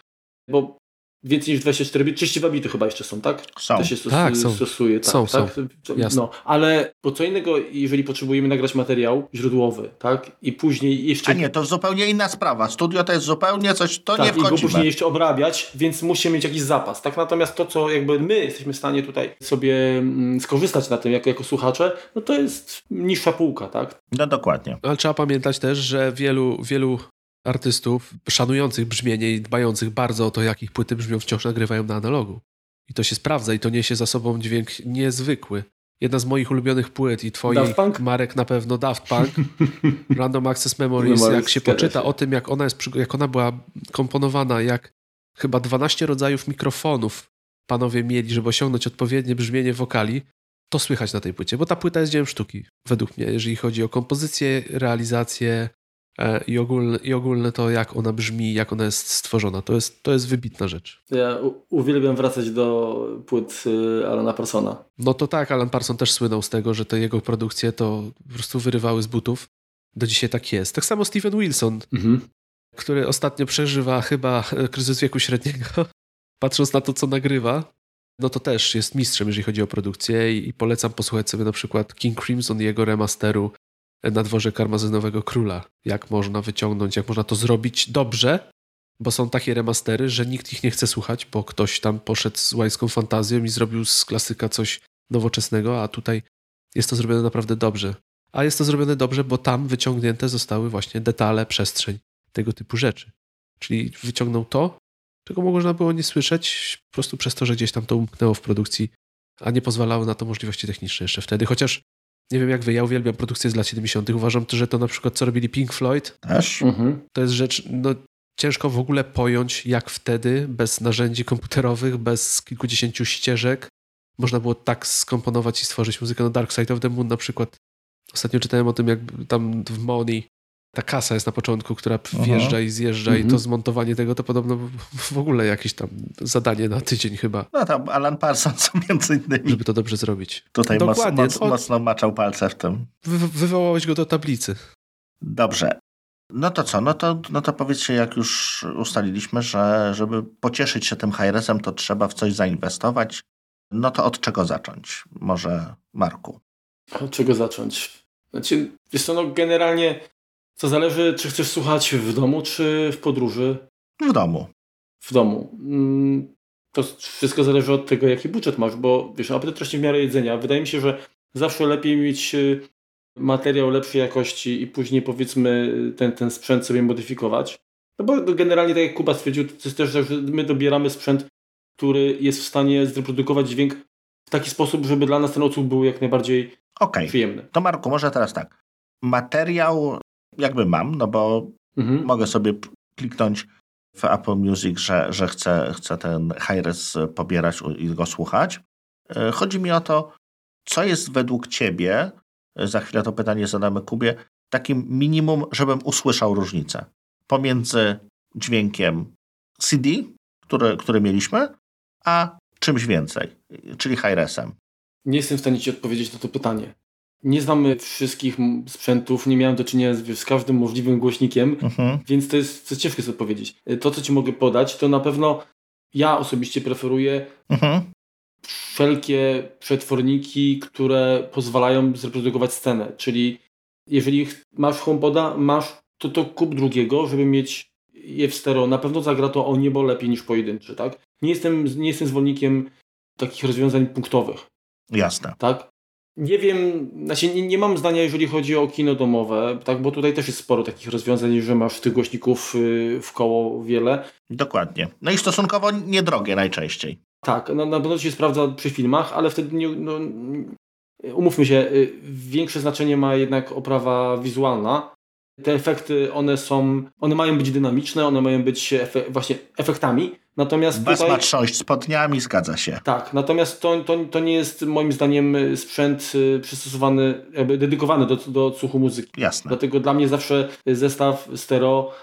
C: bo więcej niż 24 bity, 32 bity chyba jeszcze są, tak?
A: Są.
C: To się stos-
B: Tak, są.
C: stosuje. Tak,
B: Są,
C: tak?
B: Jasne.
C: No, ale bo co innego, jeżeli potrzebujemy nagrać materiał źródłowy, tak? I później jeszcze...
A: A nie, to zupełnie inna sprawa. Studio to jest zupełnie coś, to
C: tak,
A: nie
C: i go później jeszcze obrabiać, więc musimy mieć jakiś zapas. Tak? Natomiast to, co jakby my jesteśmy w stanie tutaj sobie mm, skorzystać na tym jako, jako słuchacze, no to jest niższa półka, tak?
A: No dokładnie.
B: Ale trzeba pamiętać też, że wielu, wielu artystów szanujących brzmienie i dbających bardzo o to, jak ich płyty brzmią, wciąż nagrywają na analogu. I to się sprawdza i to niesie za sobą dźwięk niezwykły. jedna z moich ulubionych płyt i twojej, Marek, na pewno Daft Punk, Random Access Memories, jak się poczyta o tym, jak ona, jest, jak ona była komponowana, jak chyba 12 rodzajów mikrofonów panowie mieli, żeby osiągnąć odpowiednie brzmienie wokali, to słychać na tej płycie, bo ta płyta jest dziełem sztuki, według mnie, jeżeli chodzi o kompozycję, realizację i ogólne, i ogólne to, jak ona brzmi, jak ona jest stworzona. To jest, to jest wybitna rzecz.
C: Ja uwielbiam wracać do płyt y, Alana Parsona.
B: No to tak, Alan Parson też słynął z tego, że te jego produkcje to po prostu wyrywały z butów. Do dzisiaj tak jest. Tak samo Steven Wilson, mhm. który ostatnio przeżywa chyba kryzys wieku średniego, patrząc na to, co nagrywa no to też jest mistrzem, jeżeli chodzi o produkcję i, polecam posłuchać sobie na przykład King Crimson i jego remasteru na dworze Karmazynowego Króla. Jak można wyciągnąć, jak można to zrobić dobrze, bo są takie remastery, że nikt ich nie chce słuchać, bo ktoś tam poszedł z łańską fantazją i zrobił z klasyka coś nowoczesnego, a tutaj jest to zrobione naprawdę dobrze. A jest to zrobione dobrze, bo tam wyciągnięte zostały właśnie detale, przestrzeń, tego typu rzeczy. Czyli wyciągnął to, czego można było nie słyszeć po prostu przez to, że gdzieś tam to umknęło w produkcji, a nie pozwalały na to możliwości techniczne jeszcze wtedy. Chociaż nie wiem jak wy, ja uwielbiam produkcję z lat 70. Uważam, że to na przykład co robili Pink Floyd,
A: też mhm.
B: to jest rzecz, no ciężko w ogóle pojąć, jak wtedy, bez narzędzi komputerowych, bez kilkudziesięciu ścieżek, można było tak skomponować i stworzyć muzykę. No Dark Side of the Moon na przykład. Ostatnio czytałem o tym, jak tam w Money ta kasa jest na początku, która wjeżdża i zjeżdża i to mhm. zmontowanie tego to podobno w ogóle jakieś tam zadanie na tydzień chyba.
A: No tam Alan Parsons między innymi.
B: Żeby to dobrze zrobić.
A: Tutaj Dokładnie. Moc, moc, mocno maczał palce w tym.
B: Wy, wywołałeś go do tablicy.
A: Dobrze. No to co? No to, no to powiedzcie, jak już ustaliliśmy, że żeby pocieszyć się tym high to trzeba w coś zainwestować. No to od czego zacząć? Może Marku?
C: Od czego zacząć? Znaczy, wiesz co, no generalnie co zależy, czy chcesz słuchać w domu, czy w podróży?
A: W domu.
C: W domu. Mm, to wszystko zależy od tego, jaki budżet masz, bo wiesz, apetyt rośnie w miarę jedzenia. Wydaje mi się, że zawsze lepiej mieć y, materiał lepszej jakości i później powiedzmy ten, ten sprzęt sobie modyfikować. No bo generalnie tak jak Kuba stwierdził, to jest też że my dobieramy sprzęt, który jest w stanie zreprodukować dźwięk w taki sposób, żeby dla nas ten odsłuch był jak najbardziej okay. przyjemny.
A: To Marku, może teraz tak. Materiał jakby mam, no bo mhm. mogę sobie kliknąć w Apple Music, że, że chcę, chcę ten hi-res pobierać i go słuchać. E, chodzi mi o to, co jest według Ciebie, e, za chwilę to pytanie zadamy Kubie, takim minimum, żebym usłyszał różnicę pomiędzy dźwiękiem CD, który, który mieliśmy, a czymś więcej, czyli hi-resem.
C: Nie jestem w stanie Ci odpowiedzieć na to pytanie nie znamy wszystkich sprzętów, nie miałem do czynienia z, z każdym możliwym głośnikiem, mhm. więc to jest, to ciężko sobie powiedzieć. E, to, co Ci mogę podać, to na pewno ja osobiście preferuję mhm. wszelkie przetworniki, które pozwalają zreprodukować scenę, czyli jeżeli masz HomePoda, masz, to to kup drugiego, żeby mieć je w stereo. Na pewno zagra to o niebo lepiej niż pojedynczy, tak? Nie jestem, nie jestem zwolennikiem takich rozwiązań punktowych.
A: Jasne.
C: Tak? Nie wiem, znaczy nie, nie, mam zdania, jeżeli chodzi o kino domowe, tak, bo tutaj też jest sporo takich rozwiązań, że masz tych głośników y, w koło wiele.
A: Dokładnie. No i stosunkowo niedrogie najczęściej.
C: Tak, no, na pewno się sprawdza przy filmach, ale wtedy nie, no, umówmy się, y, większe znaczenie ma jednak oprawa wizualna. Te efekty, one są, one mają być dynamiczne, one mają być efe, właśnie efektami, Natomiast
A: Bas tutaj... ma trząść spodniami, zgadza się.
C: Tak, natomiast to, to, to nie jest moim zdaniem sprzęt y, przystosowany, jakby dedykowany do, do odsłuchu muzyki.
A: Jasne.
C: Dlatego dla mnie zawsze zestaw stereo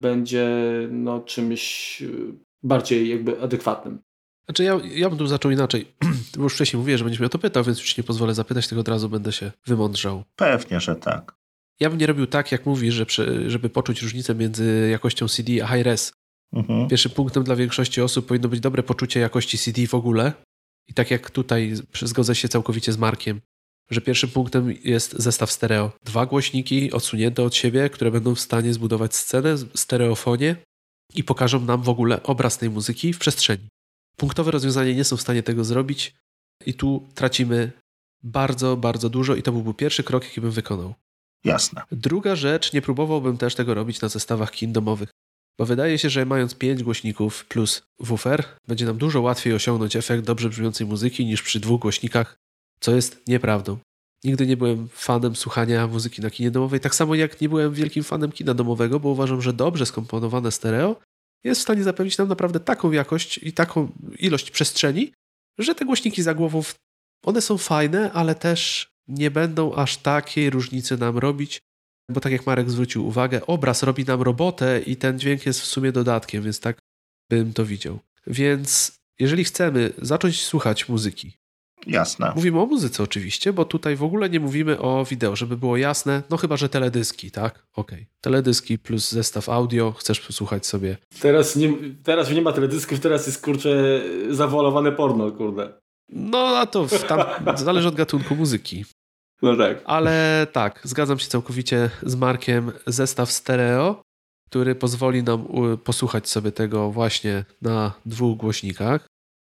C: będzie no, czymś y, bardziej jakby adekwatnym.
B: Znaczy ja, ja bym tu zaczął inaczej. Bo już wcześniej mówiłem, że będziesz mnie o to pytał, więc już nie pozwolę zapytać, tylko od razu będę się wymądrzał.
A: Pewnie, że tak.
B: Ja bym nie robił tak, jak mówisz, że żeby poczuć różnicę między jakością CD a high-res, Mhm. Pierwszym punktem dla większości osób powinno być dobre poczucie jakości CD w ogóle. I tak jak tutaj zgodzę się całkowicie z Markiem, że pierwszym punktem jest zestaw stereo. Dwa głośniki odsunięte od siebie, które będą w stanie zbudować scenę, stereofonie i pokażą nam w ogóle obraz tej muzyki w przestrzeni. Punktowe rozwiązania nie są w stanie tego zrobić i tu tracimy bardzo, bardzo dużo i to byłby pierwszy krok, jaki bym wykonał.
A: Jasne.
B: Druga rzecz, nie próbowałbym też tego robić na zestawach kin domowych. Bo wydaje się, że mając 5 głośników plus woofer, będzie nam dużo łatwiej osiągnąć efekt dobrze brzmiącej muzyki niż przy dwóch głośnikach co jest nieprawdą. Nigdy nie byłem fanem słuchania muzyki na kinie domowej, tak samo jak nie byłem wielkim fanem kina domowego, bo uważam, że dobrze skomponowane stereo jest w stanie zapewnić nam naprawdę taką jakość i taką ilość przestrzeni, że te głośniki za głową, one są fajne, ale też nie będą aż takiej różnicy nam robić, bo tak jak Marek zwrócił uwagę, obraz robi nam robotę i ten dźwięk jest w sumie dodatkiem, więc tak bym to widział. Więc jeżeli chcemy zacząć słuchać muzyki,
A: Jasne.
B: Mówimy o muzyce oczywiście, bo tutaj w ogóle nie mówimy o wideo, żeby było jasne. No chyba, że teledyski, tak? Okej. Okay. Teledyski plus zestaw audio, chcesz posłuchać sobie.
C: Teraz nie, teraz nie ma teledysków, teraz jest kurczę zawolowane porno, kurde.
B: No a to tam zależy od gatunku muzyki.
C: No tak.
B: Ale tak, zgadzam się całkowicie z Markiem. Zestaw stereo, który pozwoli nam posłuchać sobie tego właśnie na dwóch głośnikach.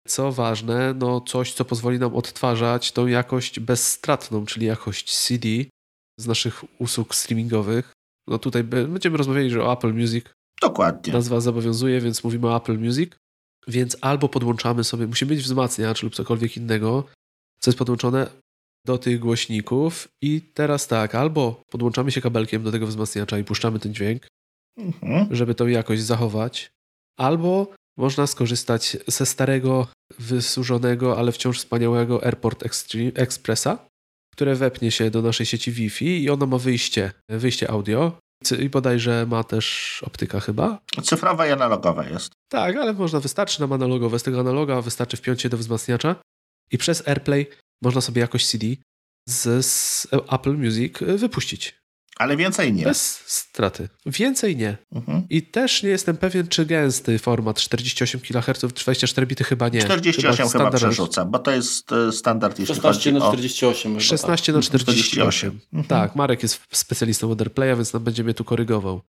B: Co ważne, no coś, co pozwoli nam odtwarzać tą jakość bezstratną, czyli jakość CD z naszych usług streamingowych. No tutaj będziemy rozmawiali, że o Apple Music.
A: Dokładnie.
B: Nazwa zobowiązuje, więc mówimy o Apple Music. Więc albo podłączamy sobie, musi być wzmacniacz lub cokolwiek innego, co jest podłączone do tych głośników. I teraz tak, albo podłączamy się kabelkiem do tego wzmacniacza i puszczamy ten dźwięk, mhm. żeby tą jakość zachować, albo można skorzystać ze starego, wysłużonego, ale wciąż wspaniałego Airport Expressa, które wepnie się do naszej sieci Wi-Fi i ono ma wyjście, wyjście audio. I bodajże ma też optyka chyba.
A: Cyfrowa i analogowa jest.
B: Tak, ale można, wystarczy nam analogowe. Z tego analoga wystarczy wpiąć się do wzmacniacza i przez AirPlay można sobie jakoś CD z, z Apple Music wypuścić.
A: Ale więcej nie.
B: Bez straty. Więcej nie. Mhm. I też nie jestem pewien, czy gęsty format 48 kHz, 24 bity chyba nie.
A: 48 chyba, chyba przerzuca, bo to jest e, standard, jeśli 16
C: na 48.
B: O... 16 na 48. Mhm. Tak, Marek jest specjalistą od AirPlaya, więc nam będzie mnie tu korygował.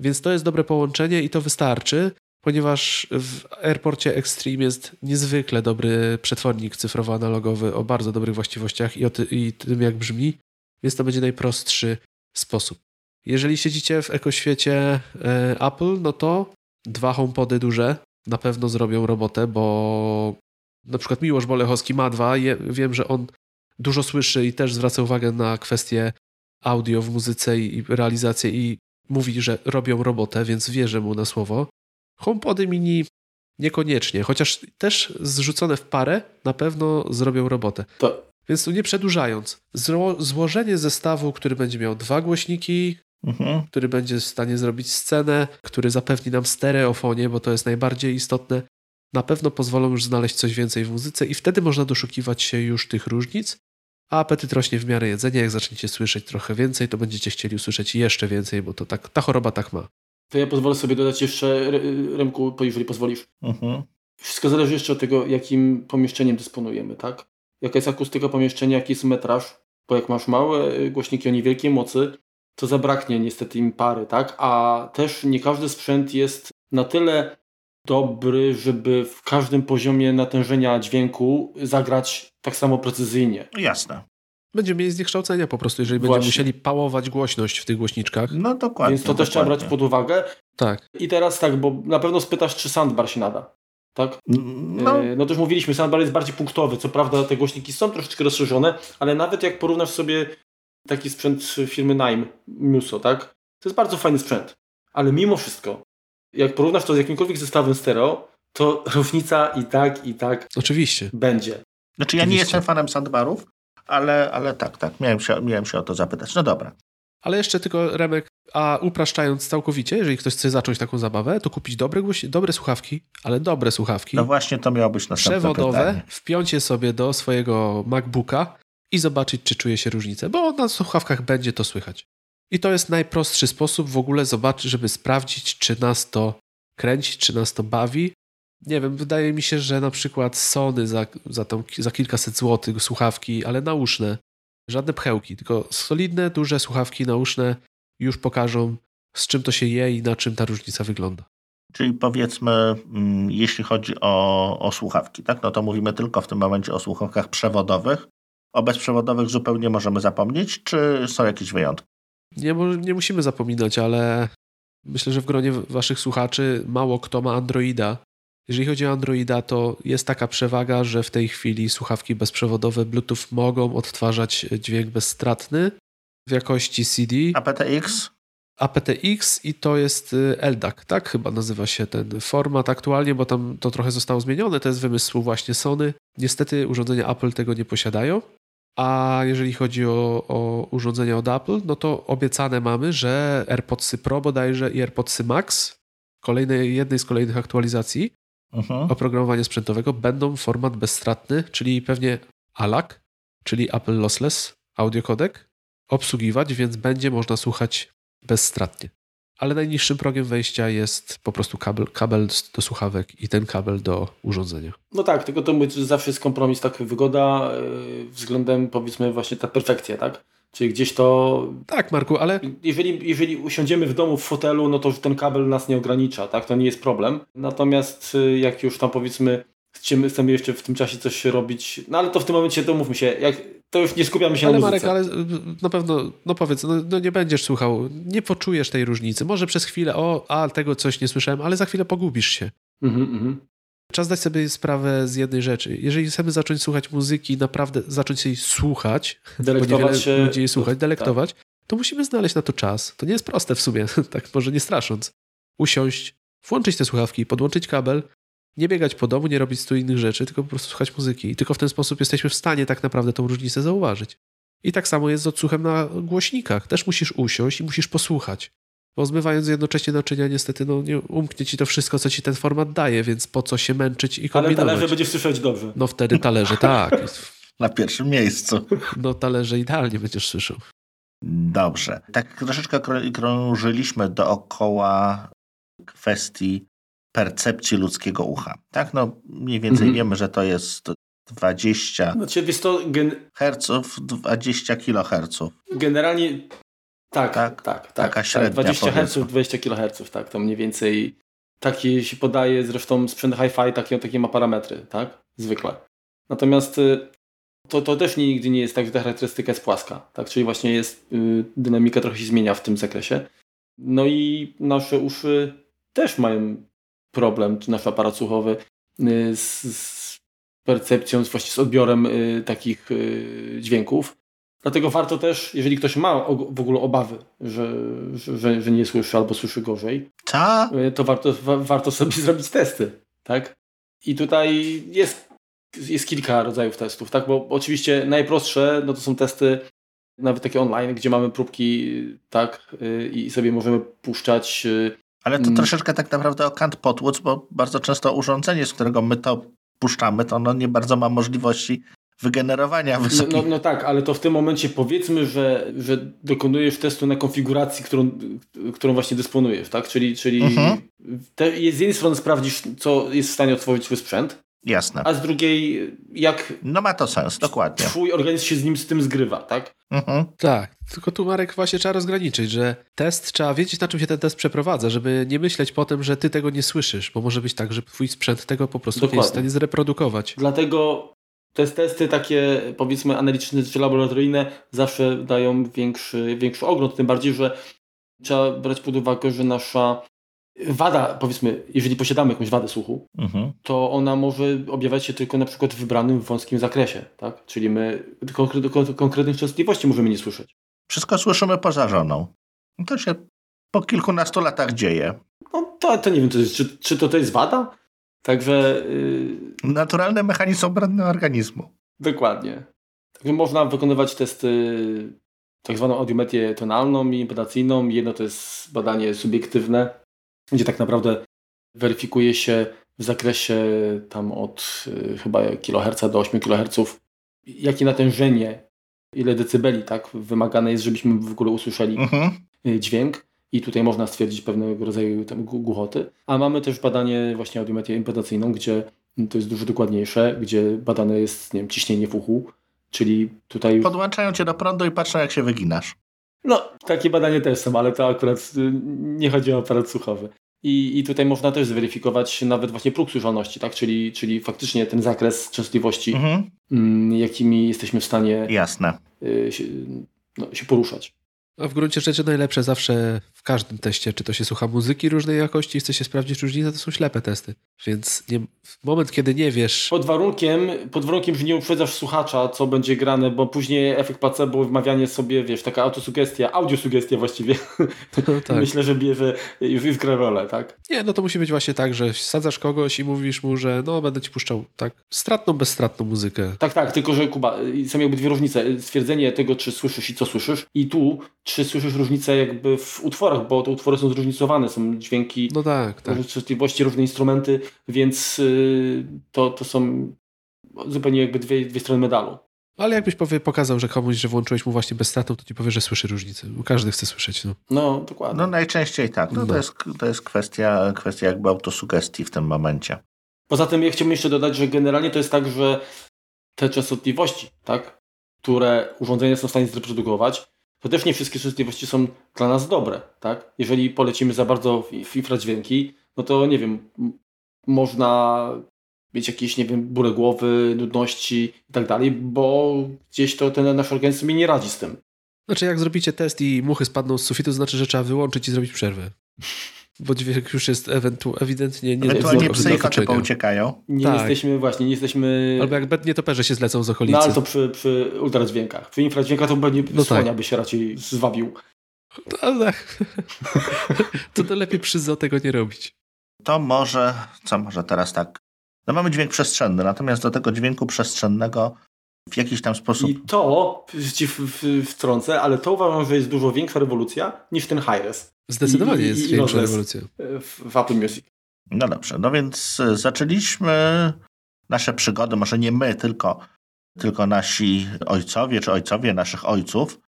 B: Więc to jest dobre połączenie i to wystarczy, ponieważ w Airporcie Extreme jest niezwykle dobry przetwornik cyfrowo-analogowy o bardzo dobrych właściwościach i, o ty, i tym, jak brzmi, więc to będzie najprostszy sposób. Jeżeli siedzicie w ekoświecie e, Apple, no to dwa HomePody duże na pewno zrobią robotę, bo na przykład Miłosz Bolechowski ma dwa. wiem, że on dużo słyszy i też zwraca uwagę na kwestie audio w muzyce i realizację i mówi, że robią robotę, więc wierzę mu na słowo. HomePody mini niekoniecznie, chociaż też zrzucone w parę na pewno zrobią robotę.
C: To
B: więc tu nie przedłużając, zło złożenie zestawu, który będzie miał dwa głośniki, mhm. który będzie w stanie zrobić scenę, który zapewni nam stereofonie, bo to jest najbardziej istotne, na pewno pozwolą już znaleźć coś więcej w muzyce i wtedy można doszukiwać się już tych różnic, a apetyt rośnie w miarę jedzenia. Jak zaczniecie słyszeć trochę więcej, to będziecie chcieli usłyszeć jeszcze więcej, bo to tak, ta choroba tak ma.
C: To ja pozwolę sobie dodać jeszcze, Remku, jeżeli pozwolisz. Mhm. Wszystko zależy jeszcze od tego, jakim pomieszczeniem dysponujemy, tak? jaka jest akustyka pomieszczenia, jaki jest metraż, bo jak masz małe y, głośniki o niewielkiej mocy, to zabraknie niestety im pary, tak? A też nie każdy sprzęt jest na tyle dobry, żeby w każdym poziomie natężenia dźwięku zagrać tak samo precyzyjnie.
A: Jasne.
B: Będziemy mieli zniekształcenia po prostu, jeżeli Właśnie. będziemy musieli pałować głośność w tych głośniczkach.
A: No dokładnie.
C: Więc to też
A: dokładnie.
C: trzeba brać pod uwagę.
B: Tak.
C: I teraz tak, bo na pewno spytasz, czy soundbar się nada. Tak? No. E, no to już mówiliśmy, soundbar jest bardziej punktowy. Co prawda te głośniki są troszeczkę rozszerzone, ale nawet jak porównasz sobie taki sprzęt firmy Nime, Muso, tak? To jest bardzo fajny sprzęt. Ale mimo wszystko, jak porównasz to z jakimkolwiek zestawem stereo, to różnica i tak, i tak
B: Oczywiście.
C: będzie.
A: Znaczy ja nie jestem fanem soundbarów, ale, ale tak, tak, miałem się, miałem się o to zapytać. No dobra.
B: Ale jeszcze tylko Remek, a upraszczając całkowicie, jeżeli ktoś chce zacząć taką zabawę, to kupić dobre, dobre słuchawki, ale dobre słuchawki.
A: No właśnie to miało być następne
B: Przewodowe,
A: pytanie.
B: wpiąć je sobie do swojego MacBooka i zobaczyć, czy czuje się różnicę, bo na słuchawkach będzie to słychać. I to jest najprostszy sposób w ogóle zobaczyć, żeby sprawdzić, czy nas to kręci, czy nas to bawi. Nie wiem, wydaje mi się, że na przykład Sony za, za, tą, za kilkaset złotych słuchawki, ale nauszne, Żadne pchełki, tylko solidne, duże słuchawki nauszne już pokażą, z czym to się je i na czym ta różnica wygląda.
A: Czyli powiedzmy, mm, jeśli chodzi o, o słuchawki, tak? no to mówimy tylko w tym momencie o słuchawkach przewodowych. O bezprzewodowych zupełnie możemy zapomnieć, czy są jakieś wyjątki?
B: Nie, nie musimy zapominać, ale myślę, że w gronie waszych słuchaczy mało kto ma Androida Jeżeli chodzi o Androida, to jest taka przewaga, że w tej chwili słuchawki bezprzewodowe Bluetooth mogą odtwarzać dźwięk bezstratny w jakości CD.
A: aptX?
B: aptX i to jest y, LDAC, tak chyba nazywa się ten format aktualnie, bo tam to trochę zostało zmienione, to jest wymysł właśnie Sony. Niestety urządzenia Apple tego nie posiadają. A jeżeli chodzi o, o urządzenia od Apple, no to obiecane mamy, że AirPodsy Pro bodajże i AirPodsy Max, kolejnej, jednej z kolejnych aktualizacji
A: Mhm.
B: oprogramowania sprzętowego, będą format bezstratny, czyli pewnie ALAC, czyli Apple Lossless Audio Codec, obsługiwać, więc będzie można słuchać bezstratnie. Ale najniższym progiem wejścia jest po prostu kabel, kabel do słuchawek i ten kabel do urządzenia.
C: No tak, tylko to mówię, że zawsze jest kompromis, tak wygoda yy, względem powiedzmy właśnie ta perfekcja, tak? Czyli gdzieś to,
B: Tak, Marku, ale
C: jeżeli, jeżeli usiądziemy w domu w fotelu, no to ten kabel nas nie ogranicza, tak? To nie jest problem. Natomiast y, jak już tam powiedzmy chcemy, chcemy jeszcze w tym czasie coś robić, no ale to w tym momencie to mówmy się, jak, to już nie skupiamy się
B: ale
C: na muzyce.
B: Marek, ale y, na pewno, no powiedz, no, no nie będziesz słuchał, nie poczujesz tej różnicy. Może przez chwilę, o, a tego coś nie słyszałem, ale za chwilę pogubisz się.
C: Mhm, mhm.
B: Czas dać sobie sprawę z jednej rzeczy. Jeżeli chcemy zacząć słuchać muzyki, naprawdę zacząć jej słuchać, bo
C: Delektować
B: niewiele
C: się.
B: ludzi jej słuchać,
C: tak.
B: delektować, to musimy znaleźć na to czas. To nie jest proste w sumie, tak może nie strasząc. Usiąść, włączyć te słuchawki, podłączyć kabel, nie biegać po domu, nie robić stu innych rzeczy, tylko po prostu słuchać muzyki. I tylko w ten sposób jesteśmy w stanie tak naprawdę tą różnicę zauważyć. I tak samo jest z odsłuchem na głośnikach. Też musisz usiąść i musisz posłuchać. Bo zmywając jednocześnie naczynia, niestety no, nie umknie ci to wszystko, co ci ten format daje, więc po co się męczyć i
C: Ale
B: kombinować?
C: talerze będziesz słyszeć dobrze.
B: No wtedy talerze, tak.
A: Na pierwszym miejscu.
B: No talerze idealnie będziesz słyszał.
A: Dobrze. Tak troszeczkę krą- krążyliśmy dookoła kwestii percepcji ludzkiego ucha. Tak, no mniej więcej
C: Mhm.
A: wiemy, że to jest 20
C: Znaczy, wiesz to gen,
A: Hz, 20 kHz.
C: generalnie tak,
A: Tak?
C: tak, tak. Tak,
A: średnia,
C: 20
A: powiedzmy.
C: Hz, 20 kHz, tak, to mniej więcej takie się podaje, zresztą sprzęt hi-fi takie, takie ma parametry, tak, zwykle. Natomiast y, to, to też nigdy nie jest tak, że ta charakterystyka jest płaska, tak, czyli właśnie jest, y, dynamika trochę się zmienia w tym zakresie. No i nasze uszy też mają problem, czy nasz aparat słuchowy y, z, z percepcją, właśnie z odbiorem y, takich y, dźwięków. Dlatego warto też, jeżeli ktoś ma w ogóle obawy, że, że- że, nie słyszy albo słyszy gorzej,
A: Co?
C: y, to warto, wa, warto sobie zrobić testy, tak? I tutaj jest, jest kilka rodzajów testów, tak? Bo oczywiście najprostsze no to są testy nawet takie online, gdzie mamy próbki, tak? y, I sobie możemy puszczać y,
A: Ale to
C: Mm.
A: troszeczkę tak naprawdę o kant potłuc, bo bardzo często urządzenie, z którego my to puszczamy, to ono nie bardzo ma możliwości wygenerowania
C: No,
A: wysokich...
C: no, no tak, ale to w tym momencie powiedzmy, że, że dokonujesz testu na konfiguracji, którą, którą właśnie dysponujesz, tak? Czyli, czyli
A: Mhm.
C: te, z jednej strony sprawdzisz, co jest w stanie otworzyć twój sprzęt,
A: Jasne.
C: a z drugiej, jak
A: No ma to sens, dokładnie.
C: twój organizm się z nim z tym zgrywa, tak?
A: Mhm.
B: Tak, tylko tu Marek właśnie trzeba rozgraniczyć, że test, trzeba wiedzieć na czym się ten test przeprowadza, żeby nie myśleć potem, że ty tego nie słyszysz, bo może być tak, że twój sprzęt tego po prostu nie jest w
C: Dokładnie.
B: stanie zreprodukować.
C: Dlatego te testy takie powiedzmy analityczne czy laboratoryjne zawsze dają większy, większy ogląd, tym bardziej, że trzeba brać pod uwagę, że nasza wada, powiedzmy, jeżeli posiadamy jakąś wadę słuchu,
A: Mhm.
C: to ona może objawiać się tylko na przykład w wybranym wąskim zakresie, tak? Czyli my konkre- kon- konkretnych częstotliwości możemy nie słyszeć.
A: Wszystko słyszymy poza żoną. To się po kilkunastu latach dzieje.
C: No to, to nie wiem, to jest, czy, czy to, to jest wada? Także yy,
A: Naturalny mechanizm obrony organizmu.
C: dokładnie. Także można wykonywać testy tak zwaną audiometrię tonalną i impedacyjną. Jedno to jest badanie subiektywne, gdzie tak naprawdę weryfikuje się w zakresie tam od y, chyba kiloherca do 8 kHz, jakie natężenie, ile decybeli tak wymagane jest, żebyśmy w ogóle usłyszeli
A: Mhm.
C: dźwięk i tutaj można stwierdzić pewnego rodzaju tam głuchoty. A mamy też badanie właśnie audiometrię impedacyjną, gdzie to jest dużo dokładniejsze, gdzie badane jest nie wiem, ciśnienie w uchu, czyli tutaj.
A: Podłączają cię do prądu i patrzą, jak się wyginasz.
C: No, takie badania też są, ale to akurat y, nie chodzi o aparat słuchowy. I, I tutaj można też zweryfikować nawet właśnie próg słyszalności, tak? Czyli, czyli faktycznie ten zakres częstotliwości,
A: Mhm.
C: mm, jakimi jesteśmy w stanie
A: Jasne.
C: y, się, no, się poruszać.
B: A w gruncie rzeczy najlepsze zawsze w każdym teście, czy to się słucha muzyki różnej jakości i chce się sprawdzić różnicę, to są ślepe testy. Więc nie, w moment, kiedy nie wiesz...
C: Pod warunkiem, pod warunkiem, że nie uprzedzasz słuchacza, co będzie grane, bo później efekt placebo, wmawianie sobie, wiesz, taka autosugestia, audiosugestia właściwie, no, tak. myślę, że bierze, już gra rolę, tak?
B: Nie, no to musi być właśnie tak, że sadzasz kogoś i mówisz mu, że no będę ci puszczał tak stratną, bezstratną muzykę.
C: Tak, tak, tylko że Kuba, są jakby dwie różnice. Stwierdzenie tego, czy słyszysz i co słyszysz i tu, czy słyszysz różnicę jakby w utworach, bo te utwory są zróżnicowane, są dźwięki,
B: no tak, tak.
C: częstotliwości, różne instrumenty, więc yy, to, to są zupełnie jakby dwie, dwie strony medalu.
B: Ale jakbyś powie, pokazał, że komuś, że włączyłeś mu właśnie bezstratną, to ci powie, że słyszy różnicę. Bo każdy chce słyszeć. No,
C: no dokładnie.
A: No najczęściej tak. No, no. To, jest, to jest kwestia, kwestia jakby autosugestii w tym momencie.
C: Poza tym ja chciałbym jeszcze dodać, że generalnie to jest tak, że te częstotliwości, tak, które urządzenia są w stanie zreprodukować, to też nie wszystkie częstotliwości są dla nas dobre, tak? Jeżeli polecimy za bardzo w infradźwięki, no to nie wiem, można mieć jakieś, nie wiem, bóle głowy, nudności i tak dalej, bo gdzieś to ten nasz organizm nie radzi z tym.
B: Znaczy, jak zrobicie test i muchy spadną z sufitu, to znaczy, że trzeba wyłączyć i zrobić przerwę. Bo dźwięk już jest ewentu ewidentnie nie
A: Ewentualnie psy i pouciekają.
C: Nie tak. jesteśmy, właśnie, nie jesteśmy...
B: Albo jak nietoperze się zlecą z okolicy.
C: No ale to przy, przy ultradźwiękach. Przy infradźwiękach to pewnie no słonia tak. by się raczej zwabił.
B: No, tak. to to lepiej przy zoo tego nie robić.
A: To może, co może teraz tak no mamy dźwięk przestrzenny, natomiast do tego dźwięku przestrzennego w jakiś tam sposób...
C: I to, ci wtrącę, ale to uważam, że jest dużo większa rewolucja niż ten hi-res.
B: Zdecydowanie I, jest i, większa rewolucja.
C: W, w Apple Music.
A: No dobrze, no więc e, zaczęliśmy nasze przygody, może nie my, tylko, tylko nasi ojcowie, czy ojcowie naszych ojców,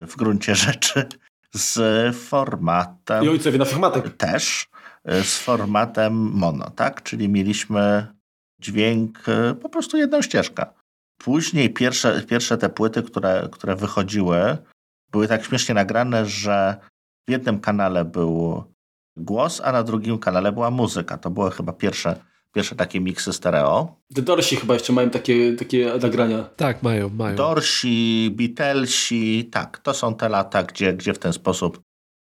A: w gruncie rzeczy z formatem...
C: I ojcowie na formatek.
A: Też E, z formatem mono, tak? Czyli mieliśmy dźwięk, e, po prostu jedną ścieżkę. Później pierwsze, pierwsze te płyty, które, które wychodziły, były tak śmiesznie nagrane, że w jednym kanale był głos, a na drugim kanale była muzyka. To były chyba pierwsze, pierwsze takie miksy stereo.
C: The Dorsi chyba jeszcze mają takie, takie nagrania.
B: Tak, mają, mają.
A: Dorsi, Beatlesi, tak, to są te lata, gdzie, gdzie w ten sposób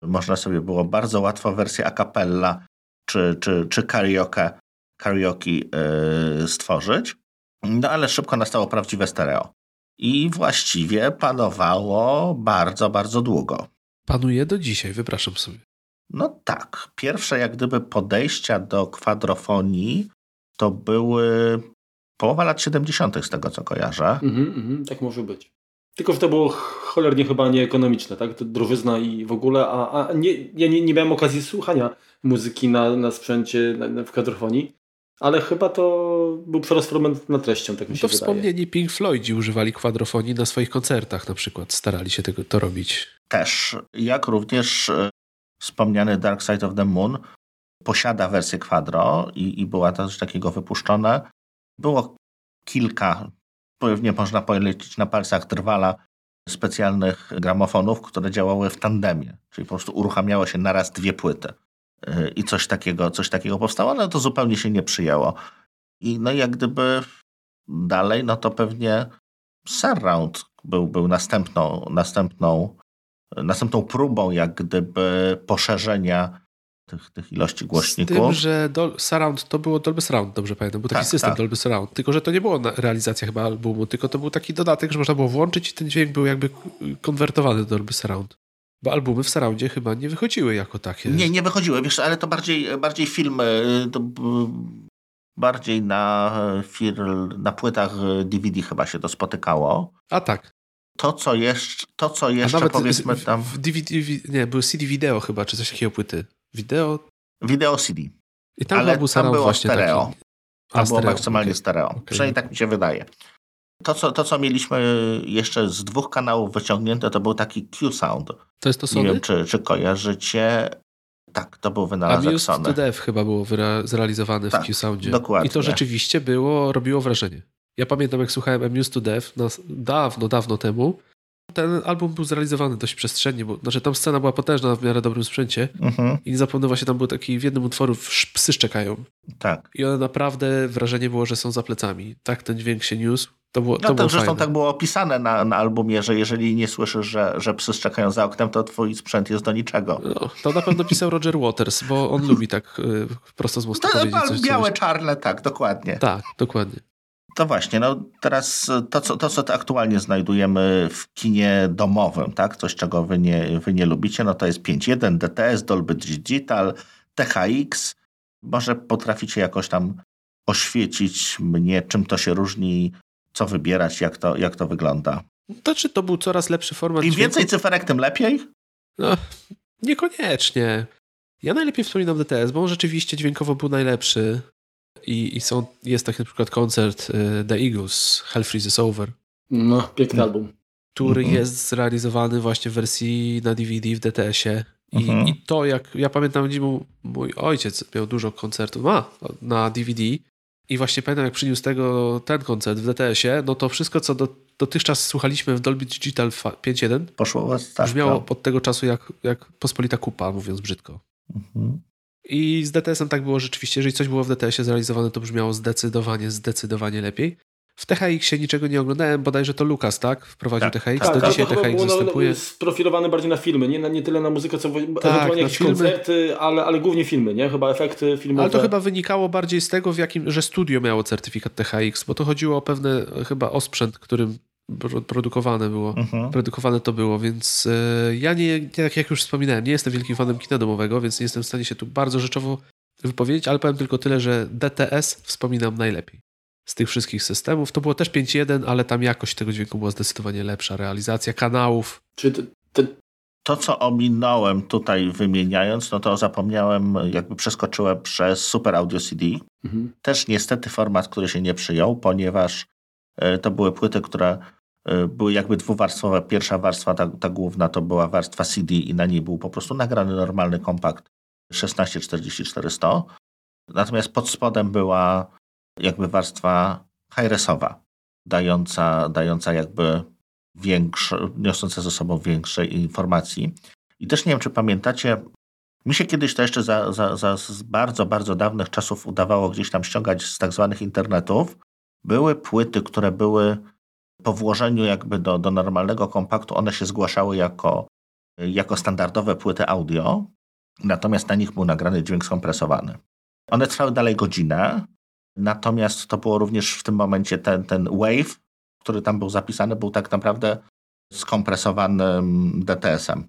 A: można sobie było bardzo łatwo wersję a cappella czy, czy, czy karaoke, karaoke yy, stworzyć. No ale szybko nastało prawdziwe stereo. I właściwie panowało bardzo, bardzo długo.
B: Panuje do dzisiaj, wypraszam sobie.
A: No tak. Pierwsze jak gdyby podejścia do kwadrofonii to były połowa lat 70. z tego co kojarzę.
C: Mhm, mhm, tak może być. Tylko, że to było cholernie chyba nieekonomiczne, tak? To drożyzna i w ogóle, a, a nie, ja nie, nie miałem okazji słuchania muzyki na, na sprzęcie na, na, w kadrofonii, ale chyba to był przerost na treścią, tak mi się
B: to wydaje. wspomnieni Pink Floydzi używali kwadrofonii na swoich koncertach na przykład, starali się tego, to robić.
A: Też, jak również e, wspomniany Dark Side of the Moon posiada wersję kwadro i, i była to coś takiego wypuszczone. Było kilka pewnie można polecić na palcach trwala specjalnych gramofonów, które działały w tandemie, czyli po prostu uruchamiało się naraz dwie płyty. Y, I coś takiego, coś takiego powstało, ale to zupełnie się nie przyjęło. I no jak gdyby dalej, no to pewnie Surround był, był następną, następną, następną próbą jak gdyby poszerzenia tych, tych ilości głośników.
B: Z tym, że Dol Surround to było Dolby Surround, dobrze pamiętam, był taki tak, system tak. Dolby Surround, tylko że to nie było realizacja chyba albumu, tylko to był taki dodatek, że można było włączyć i ten dźwięk był jakby konwertowany do Dolby Surround. Bo albumy w Surroundzie chyba nie wychodziły jako takie.
A: Nie, nie wychodziły, wiesz, ale to bardziej, bardziej filmy, to bardziej na, na płytach DVD chyba się to spotykało.
B: A tak.
A: To, co jeszcze, to, co jeszcze powiedzmy tam...
B: W DVD, nie, były CD wideo chyba, czy coś takiego płyty. Wideo?
A: Wideo CD.
B: I tam Ale był tam było właśnie stereo. Taki...
A: Tam było maksymalnie okay. stereo. Okay. Przynajmniej tak mi się wydaje. To co, to, co mieliśmy jeszcze z dwóch kanałów wyciągnięte, to był taki Q-Sound.
B: To jest to Sony?
A: Nie wiem, czy, czy kojarzycie. Tak, to był wynalazek
B: Amuse Sony. to Dev chyba było zrealizowane tak, w Q-Soundzie.
A: Dokładnie.
B: I to rzeczywiście było, robiło wrażenie. Ja pamiętam, jak słuchałem Amuse to Dev no, dawno, dawno temu ten album był zrealizowany dość przestrzennie, bo znaczy tam scena była potężna w miarę dobrym sprzęcie mhm. i zapewne właśnie tam był taki w jednym utworu psy szczekają.
A: Tak.
B: I one naprawdę wrażenie było, że są za plecami. Tak ten dźwięk się niósł. To było,
A: no
B: to
A: to zresztą
B: fajne.
A: tak było opisane na, na albumie, że jeżeli nie słyszysz, że, że psy szczekają za oknem, to twój sprzęt jest do niczego.
B: No, to na pewno pisał Roger Waters, bo on lubi tak y, prosto z mostu
A: To,
B: powiedzieć coś. co
A: białe,
B: myśli.
A: czarne, tak, dokładnie.
B: Tak, dokładnie.
A: To właśnie, no teraz to co, to, co aktualnie znajdujemy w kinie domowym, tak? Coś, czego wy nie, wy nie lubicie, no to jest 5.1, DTS, Dolby Digital, THX. Może potraficie jakoś tam oświecić mnie, czym to się różni, co wybierać, jak to, jak to wygląda.
B: To czy to był coraz lepszy format
A: Im
B: dźwięku?
A: więcej cyferek, tym lepiej?
B: No, niekoniecznie. Ja najlepiej wspominam DTS, bo on rzeczywiście dźwiękowo był najlepszy. I, i są, jest taki na przykład koncert y, The Eagles, Hell Freezes Over,
C: No, piękny album.
B: który
A: Mhm.
B: jest zrealizowany właśnie w wersji na DVD w DTS-ie. I,
A: Mhm.
B: I to jak, ja pamiętam, gdzie mu- mój ojciec miał dużo koncertów, ma na DVD i właśnie pamiętam jak przyniósł tego ten koncert w DTS-ie, no to wszystko co do, dotychczas słuchaliśmy w Dolby Digital fa- 5.1
A: Poszło was tak.
B: brzmiało od tego czasu jak, jak pospolita kupa, mówiąc brzydko.
A: Mhm.
B: I z DTS-em tak było rzeczywiście. Jeżeli coś było w DTS-ie zrealizowane, to brzmiało zdecydowanie, zdecydowanie lepiej. W THX-ie niczego nie oglądałem, bodajże to Lukas, tak? Wprowadził
A: Tak,
B: THX,
A: tak,
B: to
A: tak,
B: dzisiaj
C: to
B: THX
C: było na-
B: występuje.
C: sprofilowane bardziej na filmy, nie, na, nie tyle na muzykę, co ewentualnie
B: na
C: jakieś
B: filmy.
C: koncerty, ale, ale głównie filmy, nie? Chyba efekty filmowe.
B: Ale to chyba wynikało bardziej z tego, w jakim, że studio miało certyfikat THX, bo to chodziło o pewne chyba osprzęt, którym pro- produkowane było.
A: Mhm.
B: Produkowane to było, więc e, ja nie, tak jak już wspominałem, nie jestem wielkim fanem kina domowego, więc nie jestem w stanie się tu bardzo rzeczowo wypowiedzieć, ale powiem tylko tyle, że DTS wspominam najlepiej. Z tych wszystkich systemów. To było też 5.1, ale tam jakość tego dźwięku była zdecydowanie lepsza. Realizacja kanałów.
C: Czy te,
A: To, co ominąłem tutaj wymieniając, no to zapomniałem, jakby przeskoczyłem przez Super Audio CD.
C: mhm.
A: Też niestety format, który się nie przyjął, ponieważ e, to były płyty, które e, były jakby dwuwarstwowe. Pierwsza warstwa, ta, ta główna, to była warstwa CD i na niej był po prostu nagrany normalny kompakt 1644-100. Natomiast pod spodem była jakby warstwa hi-resowa, dająca, dająca jakby większe, niosące ze sobą większe informacji. I też nie wiem, czy pamiętacie, mi się kiedyś to jeszcze za, za, za z bardzo, bardzo dawnych czasów udawało gdzieś tam ściągać z tak zwanych internetów. Były płyty, które były po włożeniu jakby do, do normalnego kompaktu, one się zgłaszały jako, jako standardowe płyty audio, natomiast na nich był nagrany dźwięk skompresowany. One trwały dalej godzinę, natomiast to było również w tym momencie ten, ten wave, który tam był zapisany, był tak naprawdę skompresowanym DTS-em.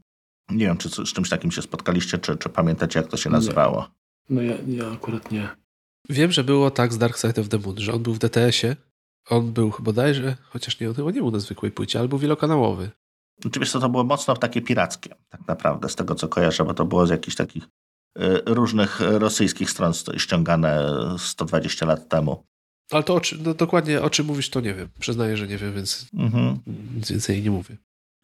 A: Nie wiem, czy z, czymś takim się spotkaliście, czy, czy pamiętacie, jak to się
C: Nie.
A: nazywało.
C: No ja, ja akurat nie.
B: Wiem, że było tak z Dark Side of the Moon, że on był w DTS-ie. On był bodajże, chociaż nie, on chyba nie był na zwykłej płycie, ale był wielokanałowy.
A: Oczywiście to było mocno takie pirackie, tak naprawdę, z tego co kojarzę, bo to było z jakichś takich różnych rosyjskich stron st- ściągane 120 lat temu.
B: Ale to o czym, no dokładnie o czym mówisz, to nie wiem. Przyznaję, że nie wiem, więc
A: Mhm.
B: nic więcej nie mówię.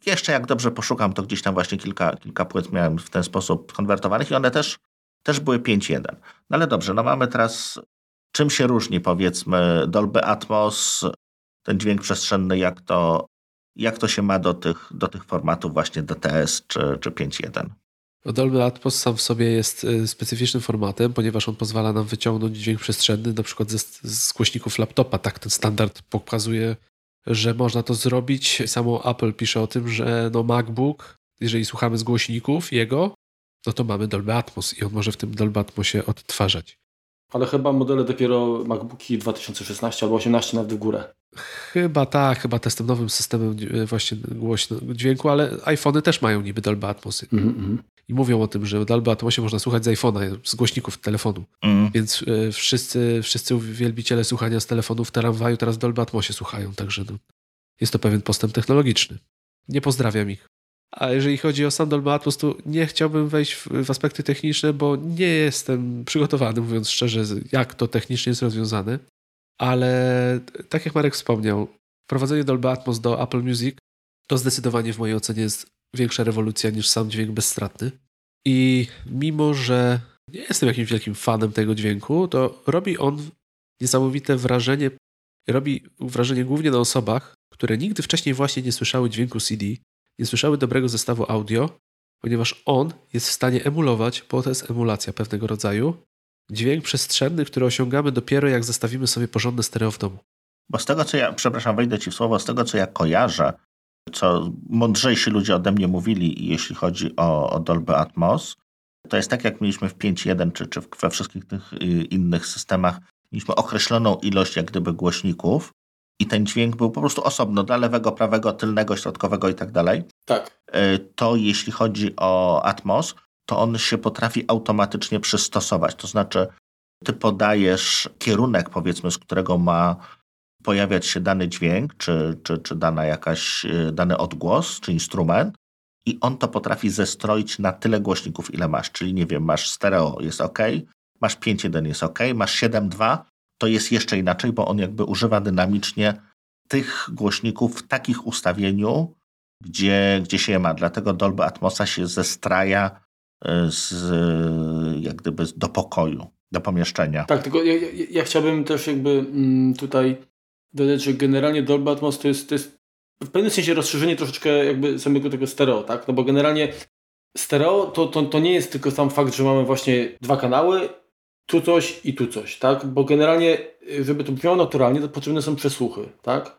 A: Jeszcze jak dobrze poszukam, to gdzieś tam właśnie kilka, kilka płyt miałem w ten sposób konwertowanych i one też, też były 5.1. No ale dobrze, no mamy teraz, czym się różni powiedzmy Dolby Atmos, ten dźwięk przestrzenny, jak to, jak to się ma do tych, do tych formatów właśnie DTS czy, czy 5.1?
B: Dolby Atmos sam w sobie jest y, specyficznym formatem, ponieważ on pozwala nam wyciągnąć dźwięk przestrzenny na przykład ze, z głośników laptopa. Tak ten standard pokazuje, że można to zrobić. Samo Apple pisze o tym, że no MacBook, jeżeli słuchamy z głośników jego, no to mamy Dolby Atmos i on może w tym Dolby Atmosie odtwarzać.
C: Ale chyba modele dopiero MacBooki 2016 albo 18 nawet w górę.
B: Chyba tak, chyba tym nowym systemem y, właśnie głośno, dźwięku, ale iPhony też mają niby Dolby Atmosy.
C: Mhm, mhm.
B: I mówią o tym, że Dolby Atmosie można słuchać z iPhone'a, z głośników telefonu.
A: Mm.
B: Więc y, wszyscy, wszyscy wielbiciele słuchania z telefonów w tramwaju teraz w Dolby Atmosie słuchają, także no, jest to pewien postęp technologiczny. Nie pozdrawiam ich. A jeżeli chodzi o sam Dolby Atmos, to nie chciałbym wejść w, w aspekty techniczne, bo nie jestem przygotowany, mówiąc szczerze, jak to technicznie jest rozwiązane. Ale tak jak Marek wspomniał, wprowadzenie Dolby Atmos do Apple Music to zdecydowanie w mojej ocenie jest większa rewolucja niż sam dźwięk bezstratny. I mimo, że nie jestem jakimś wielkim fanem tego dźwięku, to robi on niesamowite wrażenie. Robi wrażenie głównie na osobach, które nigdy wcześniej właśnie nie słyszały dźwięku CD, nie słyszały dobrego zestawu audio, ponieważ on jest w stanie emulować, bo to jest emulacja pewnego rodzaju, dźwięk przestrzenny, który osiągamy dopiero jak zestawimy sobie porządne stereo w domu.
A: Bo z tego, co ja, przepraszam, wejdę ci w słowo, z tego, co ja kojarzę, co mądrzejsi ludzie ode mnie mówili, jeśli chodzi o, o Dolby Atmos, to jest tak, jak mieliśmy w 5.1 czy, czy we wszystkich tych y, innych systemach, mieliśmy określoną ilość jak gdyby głośników i ten dźwięk był po prostu osobno dla lewego, prawego, tylnego, środkowego i tak dalej.
C: Tak.
A: Y, to jeśli chodzi o Atmos, to on się potrafi automatycznie przystosować. To znaczy, ty podajesz kierunek, powiedzmy, z którego ma pojawiać się dany dźwięk, czy, czy, czy dana jakaś, y, dany odgłos, czy instrument, i on to potrafi zestroić na tyle głośników, ile masz. Czyli nie wiem, masz stereo, jest ok, masz 5.1 jest ok, masz 7.2, to jest jeszcze inaczej, bo on jakby używa dynamicznie tych głośników w takich ustawieniu, gdzie, gdzie się je ma. Dlatego Dolby Atmosa się zestraja z, jak gdyby do pokoju, do pomieszczenia.
C: Tak, tylko ja, ja, ja chciałbym też jakby mm, tutaj dodać, że generalnie Dolby Atmos to jest, to jest w pewnym sensie rozszerzenie troszeczkę jakby samego tego stereo, tak? No bo generalnie stereo to, to, to nie jest tylko sam fakt, że mamy właśnie dwa kanały, tu coś i tu coś, tak? Bo generalnie, żeby to brzmiało naturalnie, to potrzebne są przesłuchy, tak?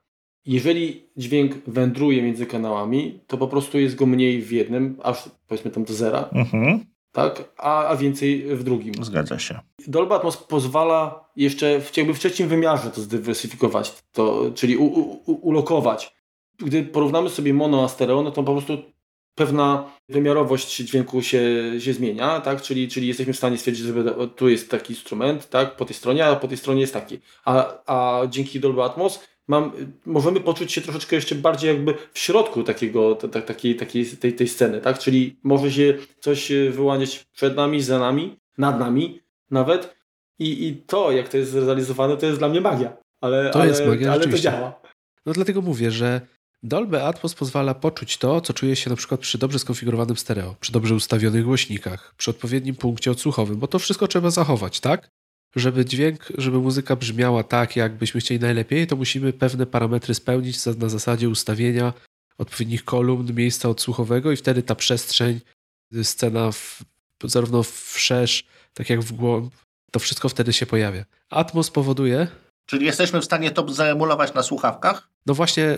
C: Jeżeli dźwięk wędruje między kanałami, to po prostu jest go mniej w jednym, aż powiedzmy tam do zera, mhm. tak? A, a więcej w drugim.
A: Zgadza się.
C: Dolby Atmos pozwala jeszcze w, jakby w trzecim wymiarze to zdywersyfikować, to, czyli u, u, ulokować gdy porównamy sobie mono a stereo, no to po prostu pewna wymiarowość dźwięku się, się zmienia, tak? Czyli, czyli jesteśmy w stanie stwierdzić, że tu jest taki instrument, tak? Po tej stronie, a po tej stronie jest taki. A, a dzięki Dolby Atmos mam, możemy poczuć się troszeczkę jeszcze bardziej jakby w środku takiego, takiej, takiej, tej, tej sceny, tak? Czyli może się coś wyłaniać przed nami, za nami, nad nami nawet i, i to, jak to jest zrealizowane, to jest dla mnie magia. Ale,
B: to
C: ale,
B: jest magia,
C: ale to działa.
B: No dlatego mówię, że Dolby Atmos pozwala poczuć to, co czuje się na przykład przy dobrze skonfigurowanym stereo, przy dobrze ustawionych głośnikach, przy odpowiednim punkcie odsłuchowym, bo to wszystko trzeba zachować, tak? Żeby dźwięk, żeby muzyka brzmiała tak, jakbyśmy chcieli najlepiej, to musimy pewne parametry spełnić na zasadzie ustawienia odpowiednich kolumn, miejsca odsłuchowego i wtedy ta przestrzeń, scena w, zarówno wszerz, tak jak w głąb, to wszystko wtedy się pojawia. Atmos powoduje...
A: Czyli jesteśmy w stanie to zaemulować na słuchawkach?
B: No właśnie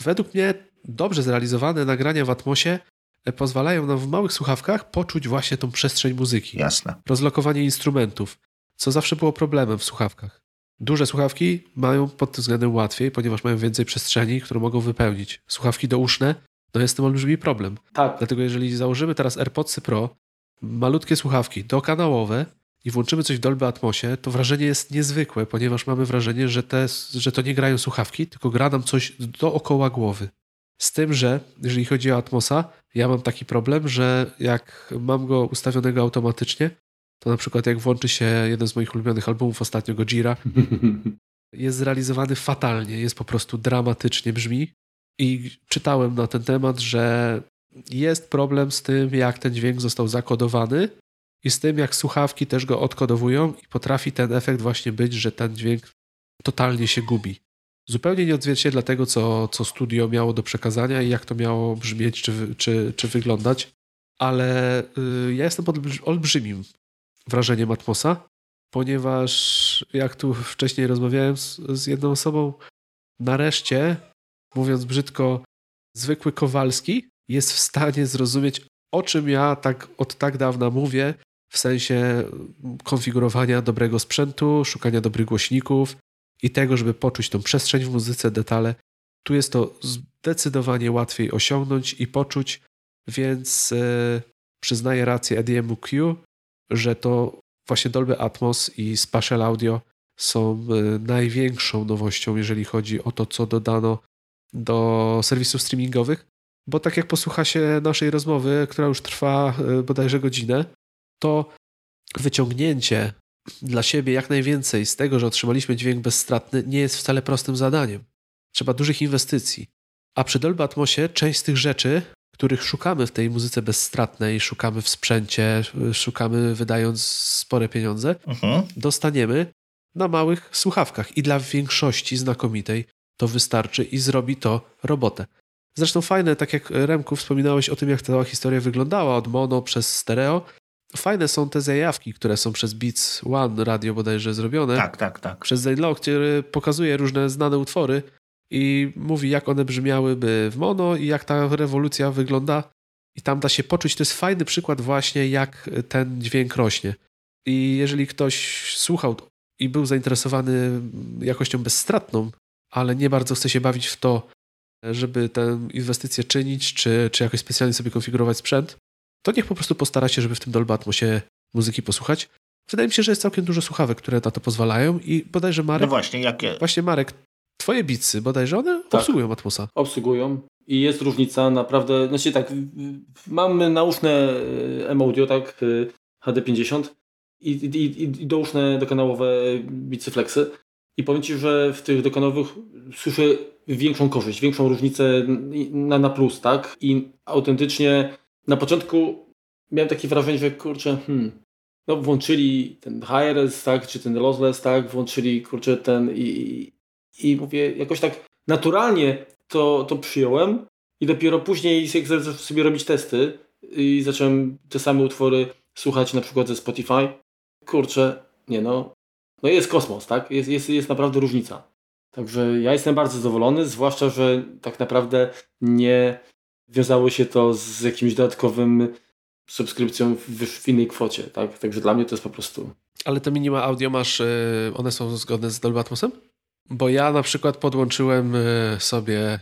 B: Według mnie dobrze zrealizowane nagrania w Atmosie e, pozwalają nam w małych słuchawkach poczuć właśnie tą przestrzeń muzyki.
A: Jasne.
B: Rozlokowanie instrumentów, co zawsze było problemem w słuchawkach. Duże słuchawki mają pod tym względem łatwiej, ponieważ mają więcej przestrzeni, które mogą wypełnić. Słuchawki douszne, no jest tym olbrzymi problem.
C: Tak.
B: Dlatego jeżeli założymy teraz AirPodsy Pro, malutkie słuchawki dokanałowe i włączymy coś w Dolby Atmosie, to wrażenie jest niezwykłe, ponieważ mamy wrażenie, że, te, że to nie grają słuchawki, tylko gra nam coś dookoła głowy. Z tym, że jeżeli chodzi o Atmosa, ja mam taki problem, że jak mam go ustawionego automatycznie, to na przykład jak włączy się jeden z moich ulubionych albumów ostatnio, Gojira, jest zrealizowany fatalnie, jest po prostu dramatycznie brzmi. I czytałem na ten temat, że jest problem z tym, jak ten dźwięk został zakodowany i z tym, jak słuchawki też go odkodowują i potrafi ten efekt właśnie być, że ten dźwięk totalnie się gubi. Zupełnie nie odzwierciedla tego, co, co studio miało do przekazania i jak to miało brzmieć czy, czy, czy wyglądać, ale y, ja jestem pod olbrzymim wrażeniem Atmosa, ponieważ jak tu wcześniej rozmawiałem z, z jedną osobą, nareszcie, mówiąc brzydko, zwykły Kowalski jest w stanie zrozumieć, o czym ja tak od tak dawna mówię w sensie konfigurowania dobrego sprzętu, szukania dobrych głośników i tego, żeby poczuć tą przestrzeń w muzyce, detale. Tu jest to zdecydowanie łatwiej osiągnąć i poczuć, więc yy, przyznaję rację Ediemu Q, że to właśnie Dolby Atmos i Spatial Audio są yy, największą nowością, jeżeli chodzi o to, co dodano do serwisów streamingowych, bo tak jak posłucha się naszej rozmowy, która już trwa yy, bodajże godzinę, to wyciągnięcie dla siebie jak najwięcej z tego, że otrzymaliśmy dźwięk bezstratny, nie jest wcale prostym zadaniem. Trzeba dużych inwestycji. A przy Dolby Atmosie część z tych rzeczy, których szukamy w tej muzyce bezstratnej, szukamy w sprzęcie, szukamy wydając spore pieniądze, uh-huh. dostaniemy na małych słuchawkach. I dla większości znakomitej to wystarczy i zrobi to robotę. Zresztą fajne, tak jak Remku wspominałeś o tym, jak ta historia wyglądała od mono przez stereo, fajne są te zajawki, które są przez Beats One radio bodajże zrobione.
A: Tak, tak, tak.
B: Przez Zainlaw, który pokazuje różne znane utwory i mówi, jak one brzmiałyby w mono i jak ta rewolucja wygląda. I tam da się poczuć, to jest fajny przykład właśnie, jak ten dźwięk rośnie. I jeżeli ktoś słuchał i był zainteresowany jakością bezstratną, ale nie bardzo chce się bawić w to, żeby tę inwestycję czynić, czy, czy jakoś specjalnie sobie konfigurować sprzęt, to niech po prostu postara się, żeby w tym Dolby Atmosie muzyki posłuchać. Wydaje mi się, że jest całkiem dużo słuchawek, które na to pozwalają i bodajże Marek...
A: No właśnie, jakie...
B: Właśnie Marek, twoje bitsy bodajże, one tak, obsługują Atmosa.
C: Obsługują i jest różnica naprawdę, znaczy tak, mamy nauszne M-Audio, tak, HD50 i, i, i douszne dokanałowe bitsy flexy i powiem Ci, że w tych dokanowych słyszę większą korzyść, większą różnicę na, na plus, tak? I autentycznie na początku miałem takie wrażenie, że kurczę, hmm, no włączyli ten high-res, tak, czy ten lossless, tak, włączyli, kurczę, ten i, i mówię, jakoś tak naturalnie to, to przyjąłem i dopiero później jak zacząłem sobie robić testy i zacząłem te same utwory słuchać na przykład ze Spotify, kurczę, nie no, no jest kosmos, tak, jest, jest, jest naprawdę różnica. Także ja jestem bardzo zadowolony, zwłaszcza, że tak naprawdę nie wiązało się to z jakimś dodatkowym subskrypcją w, w innej kwocie, tak? Także dla mnie to jest po prostu...
B: Ale te minima audio masz, e, one są zgodne z Dolby Atmosem? Bo ja na przykład podłączyłem e, sobie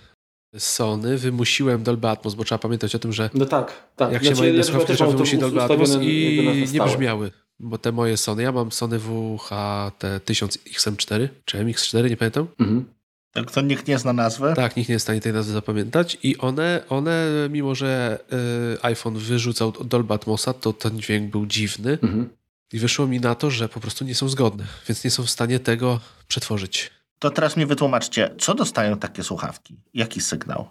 B: Sony, wymusiłem Dolby Atmos, bo trzeba pamiętać o tym, że
C: no tak, tak.
B: jak znaczy, się ma inne słuchawki, to trzeba wymusić Dolby Atmos i nie brzmiały. Bo te moje Sony, ja mam Sony WHT 1000 XM4 czy MX4, nie pamiętam. Mhm.
A: Tak, to nikt nie zna nazwy?
B: Tak, nikt nie jest w stanie tej nazwy zapamiętać. I one, one mimo że y, iPhone wyrzucał Dolby Atmosa, to ten dźwięk był dziwny. Mhm. I wyszło mi na to, że po prostu nie są zgodne, więc nie są w stanie tego przetworzyć.
A: To teraz mi wytłumaczcie, co dostają takie słuchawki? Jaki sygnał?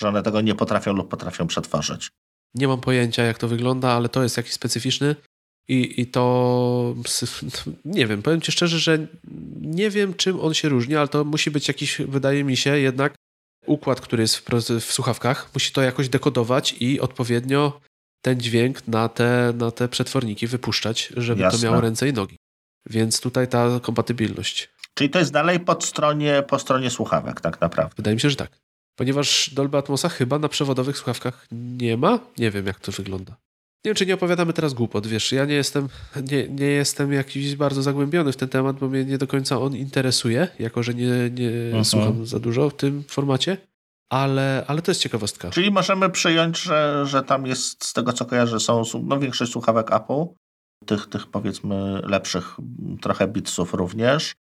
A: Że one tego nie potrafią lub potrafią przetworzyć?
B: Nie mam pojęcia, jak to wygląda, ale to jest jakiś specyficzny. I, I to nie wiem, powiem Ci szczerze, że nie wiem, czym on się różni, ale to musi być jakiś, wydaje mi się, jednak układ, który jest w, w słuchawkach. Musi to jakoś dekodować i odpowiednio ten dźwięk na te, na te przetworniki wypuszczać, żeby Jasne. to miało ręce i nogi. Więc tutaj ta kompatybilność.
A: Czyli to jest dalej pod stronie, po stronie słuchawek, tak naprawdę.
B: Wydaje mi się, że tak. Ponieważ Dolby Atmosa chyba na przewodowych słuchawkach nie ma. Nie wiem, jak to wygląda. Nie wiem, czy nie opowiadamy teraz głupot, wiesz, ja nie jestem, nie, nie jestem jakiś bardzo zagłębiony w ten temat, bo mnie nie do końca on interesuje, jako że nie, nie mhm. słucham za dużo w tym formacie, ale, ale to jest ciekawostka.
A: Czyli możemy przyjąć, że, że tam jest, z tego co kojarzę, są no, większość słuchawek Apple, tych, tych powiedzmy lepszych trochę bitsów również,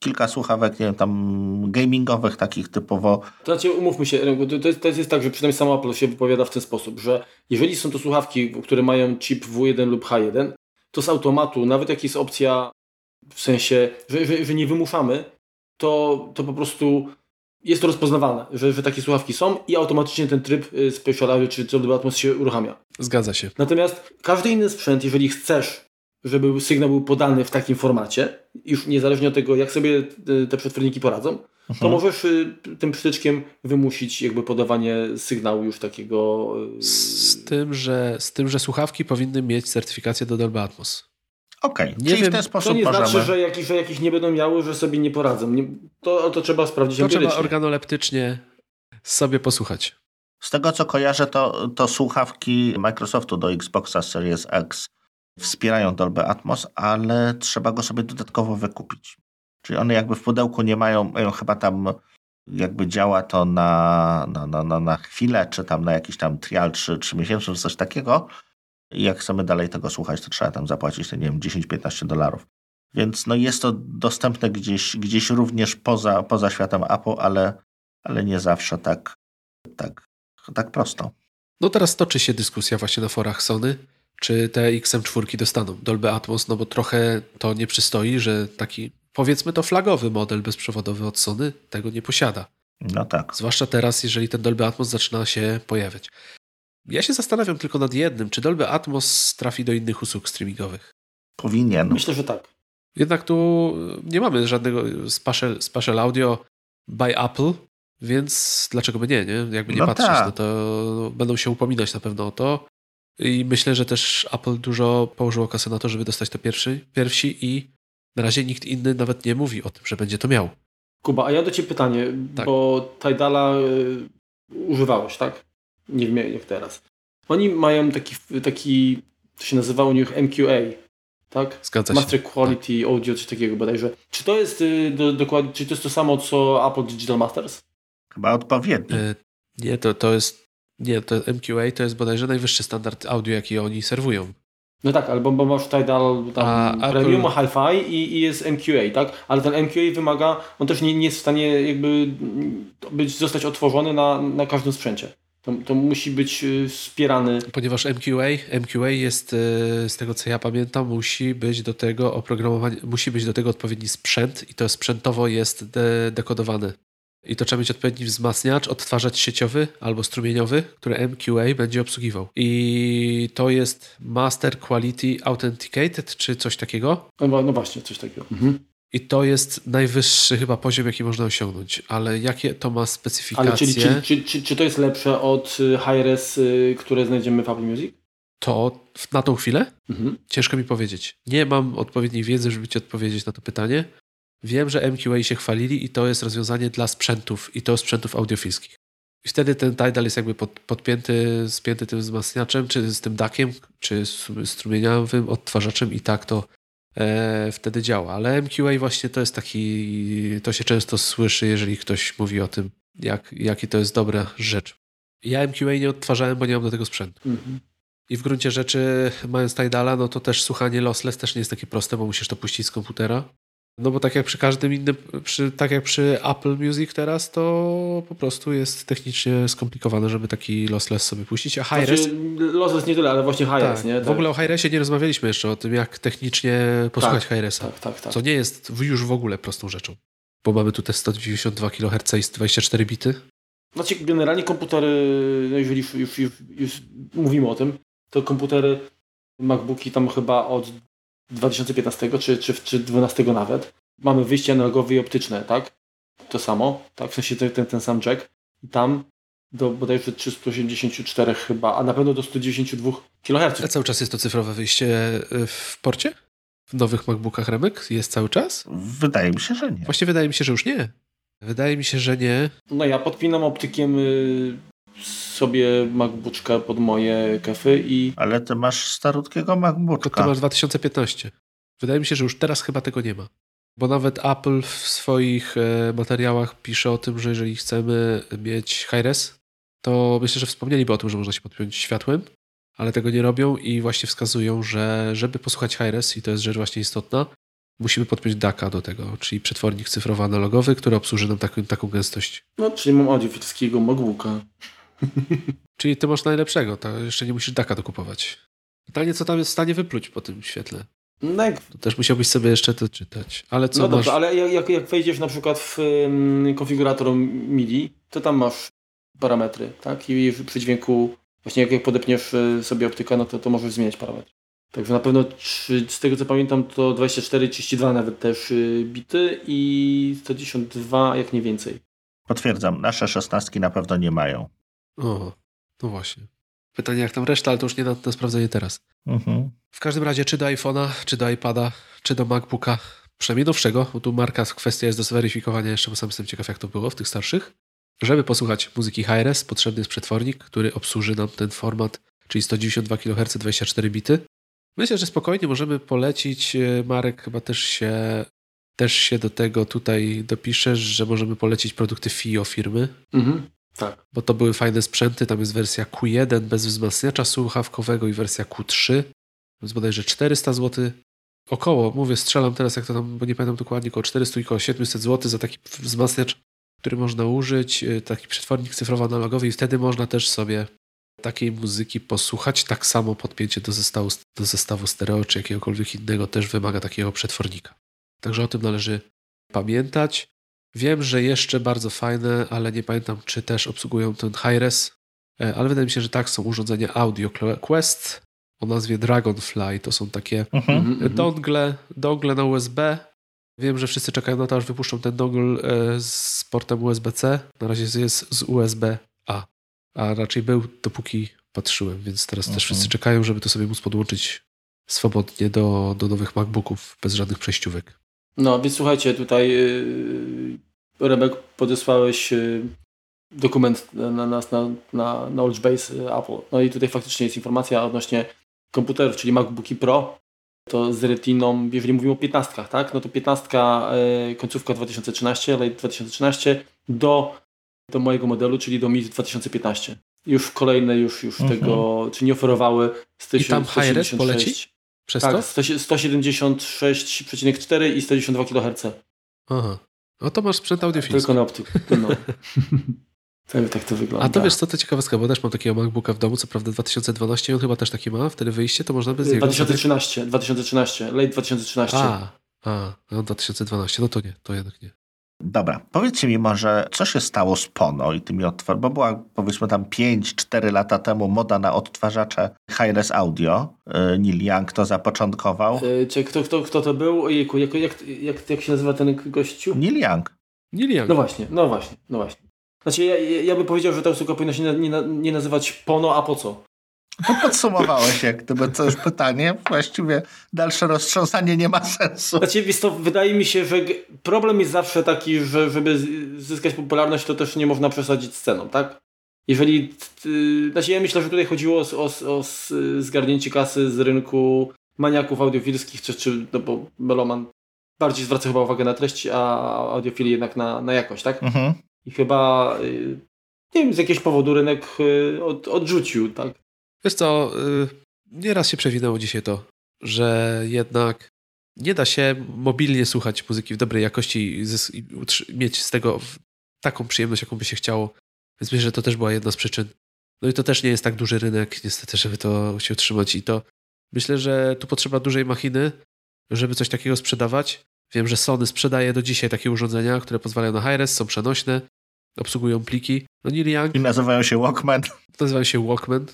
A: kilka słuchawek, nie wiem, tam gamingowych, takich typowo.
C: To znaczy, umówmy się, to jest, to jest tak, że przynajmniej sama Apple się wypowiada w ten sposób, że jeżeli są to słuchawki, które mają chip W1 lub H1, to z automatu, nawet jak jest opcja w sensie, że, że, że nie wymuszamy, to, to po prostu jest to rozpoznawane, że, że takie słuchawki są i automatycznie ten tryb y, Special czy Dolby Atmos się uruchamia.
B: Zgadza się.
C: Natomiast każdy inny sprzęt, jeżeli chcesz żeby sygnał był podany w takim formacie, już niezależnie od tego, jak sobie te przetworniki poradzą, to mhm. możesz y, tym przytyczkiem wymusić jakby podawanie sygnału już takiego...
B: Y, z tym, że, z tym, że słuchawki powinny mieć certyfikację do Dolby Atmos.
A: Okej, okay. czyli wiem, w ten sposób
C: To nie
A: możemy...
C: znaczy, że jakieś, że jakieś nie będą miały, że sobie nie poradzą. Nie, to, to trzeba sprawdzić
B: To empirycznie. trzeba organoleptycznie sobie posłuchać.
A: Z tego co kojarzę, to, to słuchawki Microsoftu do Xboxa Series X wspierają Dolby Atmos, ale trzeba go sobie dodatkowo wykupić. Czyli one jakby w pudełku nie mają, mają chyba tam jakby działa to na, na, na, na, na chwilę, czy tam na jakiś tam trial, czy, czy miesięczny, czy coś takiego. I jak chcemy dalej tego słuchać, to trzeba tam zapłacić, nie wiem, 10-15 dolarów. Więc no jest to dostępne gdzieś, gdzieś również poza, poza światem Apple, ale, ale nie zawsze tak, tak, tak prosto.
B: No teraz toczy się dyskusja właśnie na forach Sony, czy te XM4 dostaną Dolby Atmos, no bo trochę to nie przystoi, że taki powiedzmy to flagowy model bezprzewodowy od Sony tego nie posiada.
A: No tak.
B: Zwłaszcza teraz, jeżeli ten Dolby Atmos zaczyna się pojawiać. Ja się zastanawiam tylko nad jednym, czy Dolby Atmos trafi do innych usług streamingowych?
A: Powinien.
C: Myślę, że tak.
B: Jednak tu nie mamy żadnego spatial, spatial audio by Apple, więc dlaczego by nie, nie? Jakby nie no patrzeć, tak. no to będą się upominać na pewno o to. I myślę, że też Apple dużo położyło kasę na to, żeby dostać to pierwszy, pierwsi i na razie nikt inny nawet nie mówi o tym, że będzie to miał.
C: Kuba, a ja do Ciebie pytanie, tak. bo Tidala y, używałeś, tak? Nie wiem jak teraz. Oni mają taki, taki to się nazywa u nich MQA, tak?
B: Zgadza
C: Master się. Quality tak. Audio, coś takiego bodajże. Czy to jest y, do, dokładnie, czy to jest to samo co Apple Digital Masters?
A: Chyba odpowiednio. Y,
B: nie, to, to jest nie, to MQA to jest bodajże najwyższy standard audio, jaki oni serwują.
C: No tak, albo bo masz Tidal tam A, Premium, Apple... Hi-Fi i, i, jest MQA, tak? Ale ten MQA wymaga, on też nie, nie jest w stanie jakby być, zostać otworzony na, na każdym sprzęcie. To, to musi być y, wspierany.
B: Ponieważ MQA, MQA jest, y, z tego co ja pamiętam, musi być do tego oprogramowanie, musi być do tego odpowiedni sprzęt i to sprzętowo jest de dekodowany. I to trzeba mieć odpowiedni wzmacniacz, odtwarzacz sieciowy albo strumieniowy, który MQA będzie obsługiwał. I to jest Master Quality Authenticated, czy coś takiego?
C: No, no właśnie, coś takiego. Mhm.
B: I to jest najwyższy chyba poziom, jaki można osiągnąć. Ale jakie to ma specyfikacje? Ale czyli,
C: czy, czy, czy, czy to jest lepsze od y, Hi-Res, y, które znajdziemy w Apple Music?
B: To na tą chwilę? Mhm. Ciężko mi powiedzieć. Nie mam odpowiedniej wiedzy, żeby ci odpowiedzieć na to pytanie. Wiem, że MQA się chwalili i to jest rozwiązanie dla sprzętów i to sprzętów audiofilskich. I wtedy ten Tidal jest jakby pod, podpięty, spięty tym wzmacniaczem, czy z tym dakiem, czy strumieniowym odtwarzaczem i tak to e, wtedy działa. Ale MQA właśnie to jest taki, to się często słyszy, jeżeli ktoś mówi o tym, jak, jaki to jest dobra rzecz. Ja MQA nie odtwarzałem, bo nie mam do tego sprzętu. Mhm. I w gruncie rzeczy, mając Tidala, no to też słuchanie lossless też nie jest takie proste, bo musisz to puścić z komputera. No bo tak jak przy każdym innym, przy, tak jak przy Apple Music teraz, to po prostu jest technicznie skomplikowane, żeby taki lossless sobie puścić. A Hi-Res... Znaczy,
C: lossless nie tyle, ale właśnie Hi-Res,
B: tak.
C: nie? Tak.
B: W ogóle o Hi-Resie nie rozmawialiśmy jeszcze, o tym jak technicznie posłuchać tak, Hi-Resa. Tak, tak, tak. Co nie jest już w ogóle prostą rzeczą. Bo mamy tu te 192 kHz i 24 bity.
C: Znaczy generalnie komputery, no jeżeli już, już, już, już mówimy o tym, to komputery MacBooki tam chyba od 2015 czy, czy, czy 12 nawet. Mamy wyjście analogowe i optyczne, tak? To samo, tak? W sensie ten, ten sam jack. I tam do bodajże 384 chyba, a na pewno do 192 kHz.
B: A cały czas jest to cyfrowe wyjście y, w porcie? W nowych MacBookach Remek jest cały czas?
A: Wydaje mi się, że nie.
B: Właśnie wydaje mi się, że już nie. Wydaje mi się, że nie.
C: No ja podpinam optykiem y, sobie MacBooka pod moje kefy i...
A: Ale ty masz starutkiego MacBooka.
B: To masz 2015. Wydaje mi się, że już teraz chyba tego nie ma. Bo nawet Apple w swoich e, materiałach pisze o tym, że jeżeli chcemy mieć high-res, to myślę, że wspomnieliby o tym, że można się podpiąć światłem, ale tego nie robią i właśnie wskazują, że żeby posłuchać high-res, i to jest rzecz właśnie istotna, musimy podpiąć DACA do tego, czyli przetwornik cyfrowo-analogowy, który obsłuży nam taką, taką gęstość.
C: No, czyli mam audiofilskiego MacBooka.
B: Czyli ty masz najlepszego, to jeszcze nie musisz daka dokupować. Pytanie, co tam jest w stanie wypluć po tym świetle? No jak... To też musiałbyś sobie jeszcze to czytać. Ale co
C: no
B: masz... dobrze,
C: ale jak, jak wejdziesz na przykład w um, konfigurator MIDI, to tam masz parametry, tak? I przy dźwięku, właśnie jak, jak podepniesz e, sobie optykę, no to, to możesz zmieniać parametry. Także na pewno z tego co pamiętam to 24, 32 nawet też e, bity i 192 jak nie więcej.
A: Potwierdzam, nasze szesnastki na pewno nie mają.
B: O, no właśnie. Pytanie jak tam reszta, ale to już nie na, na sprawdzenie teraz. Mhm. W każdym razie, czy do iPhone'a, czy do iPada, czy do MacBooka, przynajmniej nowszego, bo tu marka kwestia jest do zweryfikowania jeszcze, bo sam jestem ciekaw jak to było w tych starszych. Żeby posłuchać muzyki hi-res, potrzebny jest przetwornik, który obsłuży nam ten format, czyli 192 kHz 24 bity. Myślę, że spokojnie możemy polecić. E, Marek chyba też się, też się do tego tutaj dopisze, że możemy polecić produkty FIO firmy. Mhm.
C: Tak.
B: Bo to były fajne sprzęty. Tam jest wersja Q1 bez wzmacniacza słuchawkowego i wersja Q3. Więc bodajże 400 zł. Około, mówię, strzelam teraz, jak to tam, bo nie pamiętam dokładnie, około 400 i około 700 zł za taki wzmacniacz, który można użyć, y, taki przetwornik cyfrowo-analogowy i wtedy można też sobie takiej muzyki posłuchać. Tak samo podpięcie do zestawu, do zestawu stereo czy jakiegokolwiek innego też wymaga takiego przetwornika. Także o tym należy pamiętać. Wiem, że jeszcze bardzo fajne, ale nie pamiętam, czy też obsługują ten hi-res, e, ale wydaje mi się, że tak, są urządzenia Audio Quest o nazwie Dragonfly. To są takie mhm. mhm. dongle, dongle na USB. Wiem, że wszyscy czekają na to, aż wypuszczą ten dongle e, z portem USB-C. Na razie jest z USB-A. a raczej był, dopóki patrzyłem, więc teraz też
A: Mhm.
B: wszyscy czekają, żeby to sobie móc podłączyć swobodnie do, do nowych MacBooków bez żadnych przejściówek.
C: No, więc słuchajcie, tutaj yy, Rebek podesłałeś yy, dokument na nas na, na Knowledge Base yy, Apple. No i tutaj faktycznie jest informacja odnośnie komputerów, czyli MacBooki Pro. To z retiną, jeżeli mówimy o 15, tak? No to 15 yy, końcówka 2013, late 2013 do, do mojego modelu, czyli do Mi 2015. Już kolejne już, już
A: Mhm.
C: tego, czy nie oferowały
B: I tam high-res poleci? Przez
C: Tak,
B: to?
C: 100 176,4 i 192 kHz.
B: Aha. No to masz sprzęt audiofilski.
C: Tylko na optyku. No. tak, tak to wygląda.
B: A to wiesz co, to ciekawostka, bo też mam takiego MacBooka w domu, co prawda 2012, on chyba też taki ma, wtedy wyjście, to można by z niego...
C: 2013, 2013, late 2013.
B: A, a, no 2012, no to nie, to jednak nie.
A: Dobra, powiedzcie mi może, co się stało z Pono i tymi odtwarzami, bo była powiedzmy tam 5-4 lata temu moda na odtwarzacze Hi-Res Audio. Yy, Neil Young to zapoczątkował.
C: E, Czy kto, kto, kto to był? Ojejku, jak, jak, jak, jak się nazywa ten gościu?
A: Neil Young.
B: Neil Young.
C: No właśnie, no właśnie, no właśnie. Znaczy ja, ja ja bym powiedział, że ta usługa powinna się nie, nie, nie nazywać Pono, a po co?
A: To podsumowałeś jak gdyby to już pytanie. Właściwie dalsze roztrząsanie nie ma sensu.
C: Znaczy, to wydaje mi się, że problem jest zawsze taki, że żeby zyskać popularność, to też nie można przesadzić z ceną, tak? Jeżeli, znaczy ja myślę, że tutaj chodziło o, o, o zgarnięcie kasy z rynku maniaków audiofilskich, czy, czy no bo Meloman bardziej zwraca chyba uwagę na treść, a audiofili jednak na, na jakość, tak?
A: Mhm.
C: I chyba, yy, nie wiem, z jakiegoś powodu rynek yy, od, odrzucił, tak?
B: Wiesz co, y, nieraz się przewinęło dzisiaj to, że jednak nie da się mobilnie słuchać muzyki w dobrej jakości i, mieć z tego taką przyjemność, jaką by się chciało. Więc myślę, że to też była jedna z przyczyn. No i to też nie jest tak duży rynek, niestety, żeby to się utrzymać. I to myślę, że tu potrzeba dużej machiny, żeby coś takiego sprzedawać. Wiem, że Sony sprzedaje do dzisiaj takie urządzenia, które pozwalają na high-res, są przenośne, obsługują pliki. No Neil Young
A: I nazywają się Walkman.
B: nazywał się Walkman.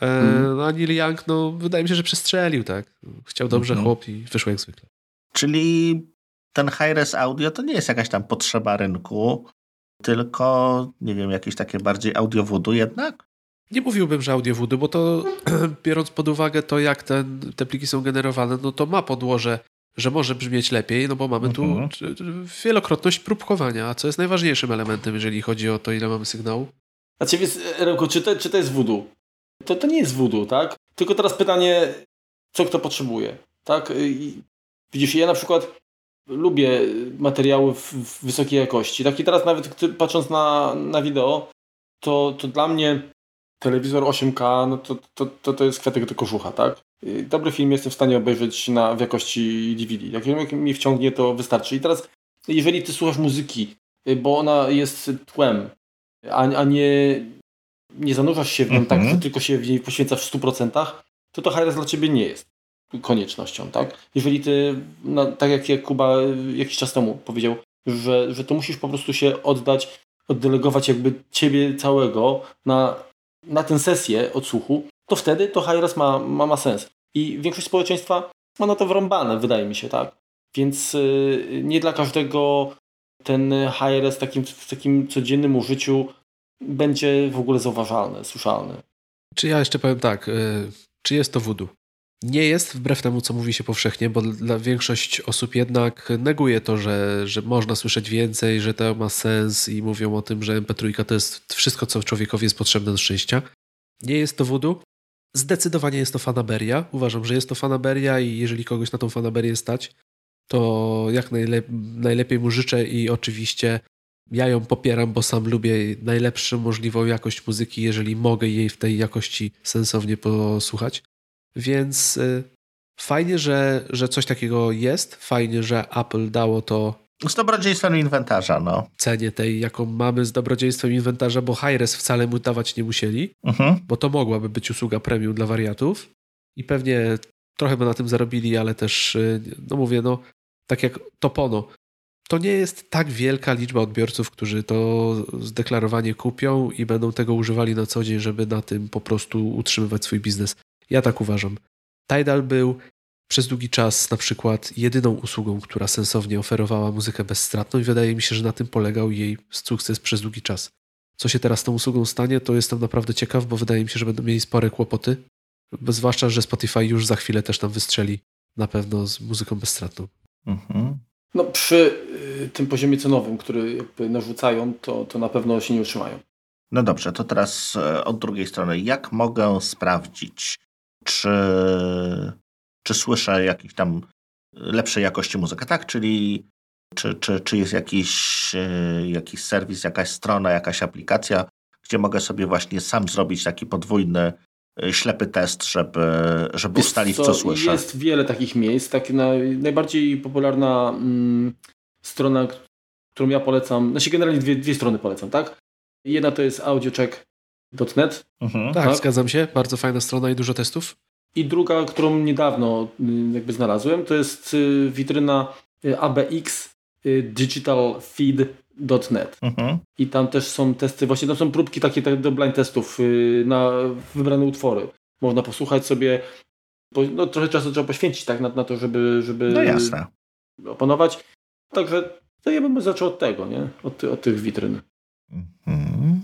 B: E,
C: Mhm.
B: No a Neil Young, no wydaje mi się, że przestrzelił, tak. Chciał dobrze
A: Mhm.
B: chłop i wyszło jak zwykle.
A: Czyli ten Hi-Res Audio to nie jest jakaś tam potrzeba rynku, tylko, nie wiem, jakieś takie bardziej audiowudu jednak?
B: Nie mówiłbym, że audio voodoo, bo to biorąc pod uwagę to, jak ten, te pliki są generowane, no to ma podłoże, że może brzmieć lepiej, no bo mamy
A: Mhm.
B: tu czy- wielokrotność próbkowania, a co jest najważniejszym elementem, jeżeli chodzi o to, ile mamy sygnału.
C: Znaczy, więc, Remku, czy to, czy to jest voodoo? To, to nie jest voodoo, tak? Tylko teraz pytanie, co kto potrzebuje, tak? I, widzisz, ja na przykład lubię materiały w, w wysokiej jakości, tak? I teraz nawet patrząc na, na wideo, to, to dla mnie telewizor 8K, no to, to, to, to jest kwiatek do kożucha, tak? Dobry film jestem w stanie obejrzeć na, w jakości DVD. Jak, jak mnie wciągnie, to wystarczy. I teraz, jeżeli ty słuchasz muzyki, bo ona jest tłem, a, a nie, nie zanurzasz się w nią tak,
A: Mhm.
C: że tylko się w niej poświęcasz w 100%, to to HRS dla ciebie nie jest koniecznością, tak? Jeżeli ty, no, tak jak, jak Kuba y, jakiś czas temu powiedział, że, że to musisz po prostu się oddać, oddelegować jakby ciebie całego na, na tę sesję odsłuchu, to wtedy to HRS ma, ma, ma sens. I większość społeczeństwa ma na to wrąbane, wydaje mi się, tak? Więc y, nie dla każdego ten HRS w takim, w takim codziennym użyciu będzie w ogóle zauważalny, słyszalny.
B: Czy ja jeszcze powiem tak, y, czy jest to voodoo? Nie jest, wbrew temu, co mówi się powszechnie, bo dla większość osób jednak neguje to, że, że można słyszeć więcej, że to ma sens i mówią o tym, że MP3 to jest wszystko, co człowiekowi jest potrzebne do szczęścia. Nie jest to voodoo. Zdecydowanie jest to fanaberia. Uważam, że jest to fanaberia i jeżeli kogoś na tą fanaberię stać, to jak najlep- najlepiej mu życzę i oczywiście ja ją popieram, bo sam lubię najlepszą możliwą jakość muzyki, jeżeli mogę jej w tej jakości sensownie posłuchać. Więc y, fajnie, że, że coś takiego jest. Fajnie, że Apple dało to
A: Z dobrodziejstwem inwentarza, no.
B: cenie tej, jaką mamy z dobrodziejstwem inwentarza, bo Hi-Res wcale mu dawać nie musieli,
A: Mhm.
B: bo to mogłaby być usługa premium dla wariatów i pewnie trochę by na tym zarobili, ale też, y, no mówię, no tak jak Topono, to nie jest tak wielka liczba odbiorców, którzy to zdeklarowanie kupią i będą tego używali na co dzień, żeby na tym po prostu utrzymywać swój biznes. Ja tak uważam. Tidal był przez długi czas na przykład jedyną usługą, która sensownie oferowała muzykę bezstratną i wydaje mi się, że na tym polegał jej sukces przez długi czas. co się teraz z tą usługą stanie, to jestem naprawdę ciekaw, bo wydaje mi się, że będą mieli spore kłopoty. Zwłaszcza, że Spotify już za chwilę też tam wystrzeli na pewno z muzyką bezstratną. Mhm.
C: No przy y, tym poziomie cenowym, który narzucają, to, to na pewno się nie utrzymają.
A: No dobrze, to teraz e, od drugiej strony. Jak mogę sprawdzić, czy, czy słyszę jakiś tam lepszej jakości muzykę, tak? Czyli czy, czy, czy jest jakiś, e, jakiś serwis, jakaś strona, jakaś aplikacja, gdzie mogę sobie właśnie sam zrobić taki podwójny e, ślepy test, żeby, żeby ustalić, co, co, słyszę.
C: Jest wiele takich miejsc. Tak najbardziej popularna mm, strona, którą ja polecam, znaczy generalnie dwie, dwie strony polecam, tak? Jedna to jest audiocheck.net.
B: Mhm. Tak, tak, zgadzam się. Bardzo fajna strona i dużo testów.
C: I druga, którą niedawno y, jakby znalazłem, to jest y, witryna y, ABX digitalfeed.net. Mhm. I tam też są testy, właśnie tam są próbki takie tak do blind testów na wybrane utwory. Można posłuchać sobie, no trochę czasu trzeba poświęcić tak na, na to, żeby, żeby
A: no jasne.
C: opanować. Także to ja bym zaczął od tego, nie? Od, od tych witryn. Mhm.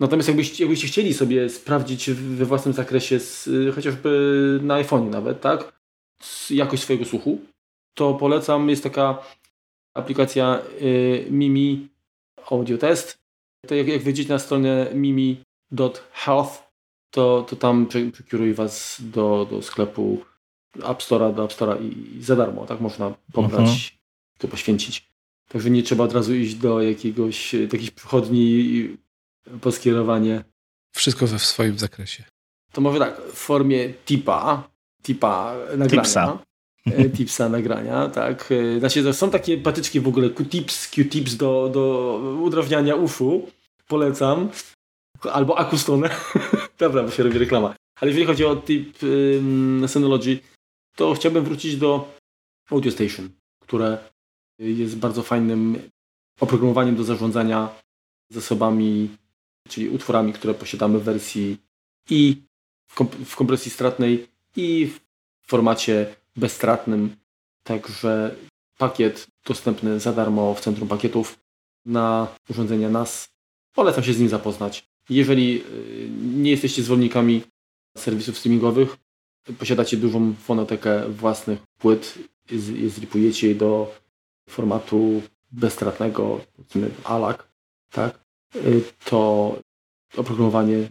C: Natomiast jakbyście, jakbyście chcieli sobie sprawdzić we własnym zakresie, z, chociażby na iPhone nawet, tak? jakość swojego słuchu, to polecam, jest taka aplikacja y, Mimi Audio Test. To jak, jak wejdziecie na stronę mimi.health, to, to tam przekieruje Was do, do sklepu App Store'a, do App Store'a i, i za darmo, tak można pobrać, mhm. to poświęcić. Także nie trzeba od razu iść do jakiegoś jakiejś przychodni po skierowanie.
B: Wszystko we w swoim zakresie.
C: To może tak, w formie tipa, tipa nagrania. Tipsa. E, tipsa nagrania, tak. E, znaczy, są takie patyczki w ogóle, Q-tips, Q-tips do, do udrażniania uszu. Polecam. Albo akustonę. Dobra, bo się robi reklama. Ale jeżeli chodzi o tip um, Synology, to chciałbym wrócić do Audio Station, które jest bardzo fajnym oprogramowaniem do zarządzania zasobami, czyli utworami, które posiadamy w wersji i w kompresji stratnej i w formacie bezstratnym. Także pakiet dostępny za darmo w centrum pakietów na urządzenia NAS. Polecam się z nim zapoznać. Jeżeli y, nie jesteście zwolennikami serwisów streamingowych, posiadacie dużą fonotekę własnych płyt, zripujecie je do formatu bezstratnego, powiedzmy ALAC, tak, y, to oprogramowanie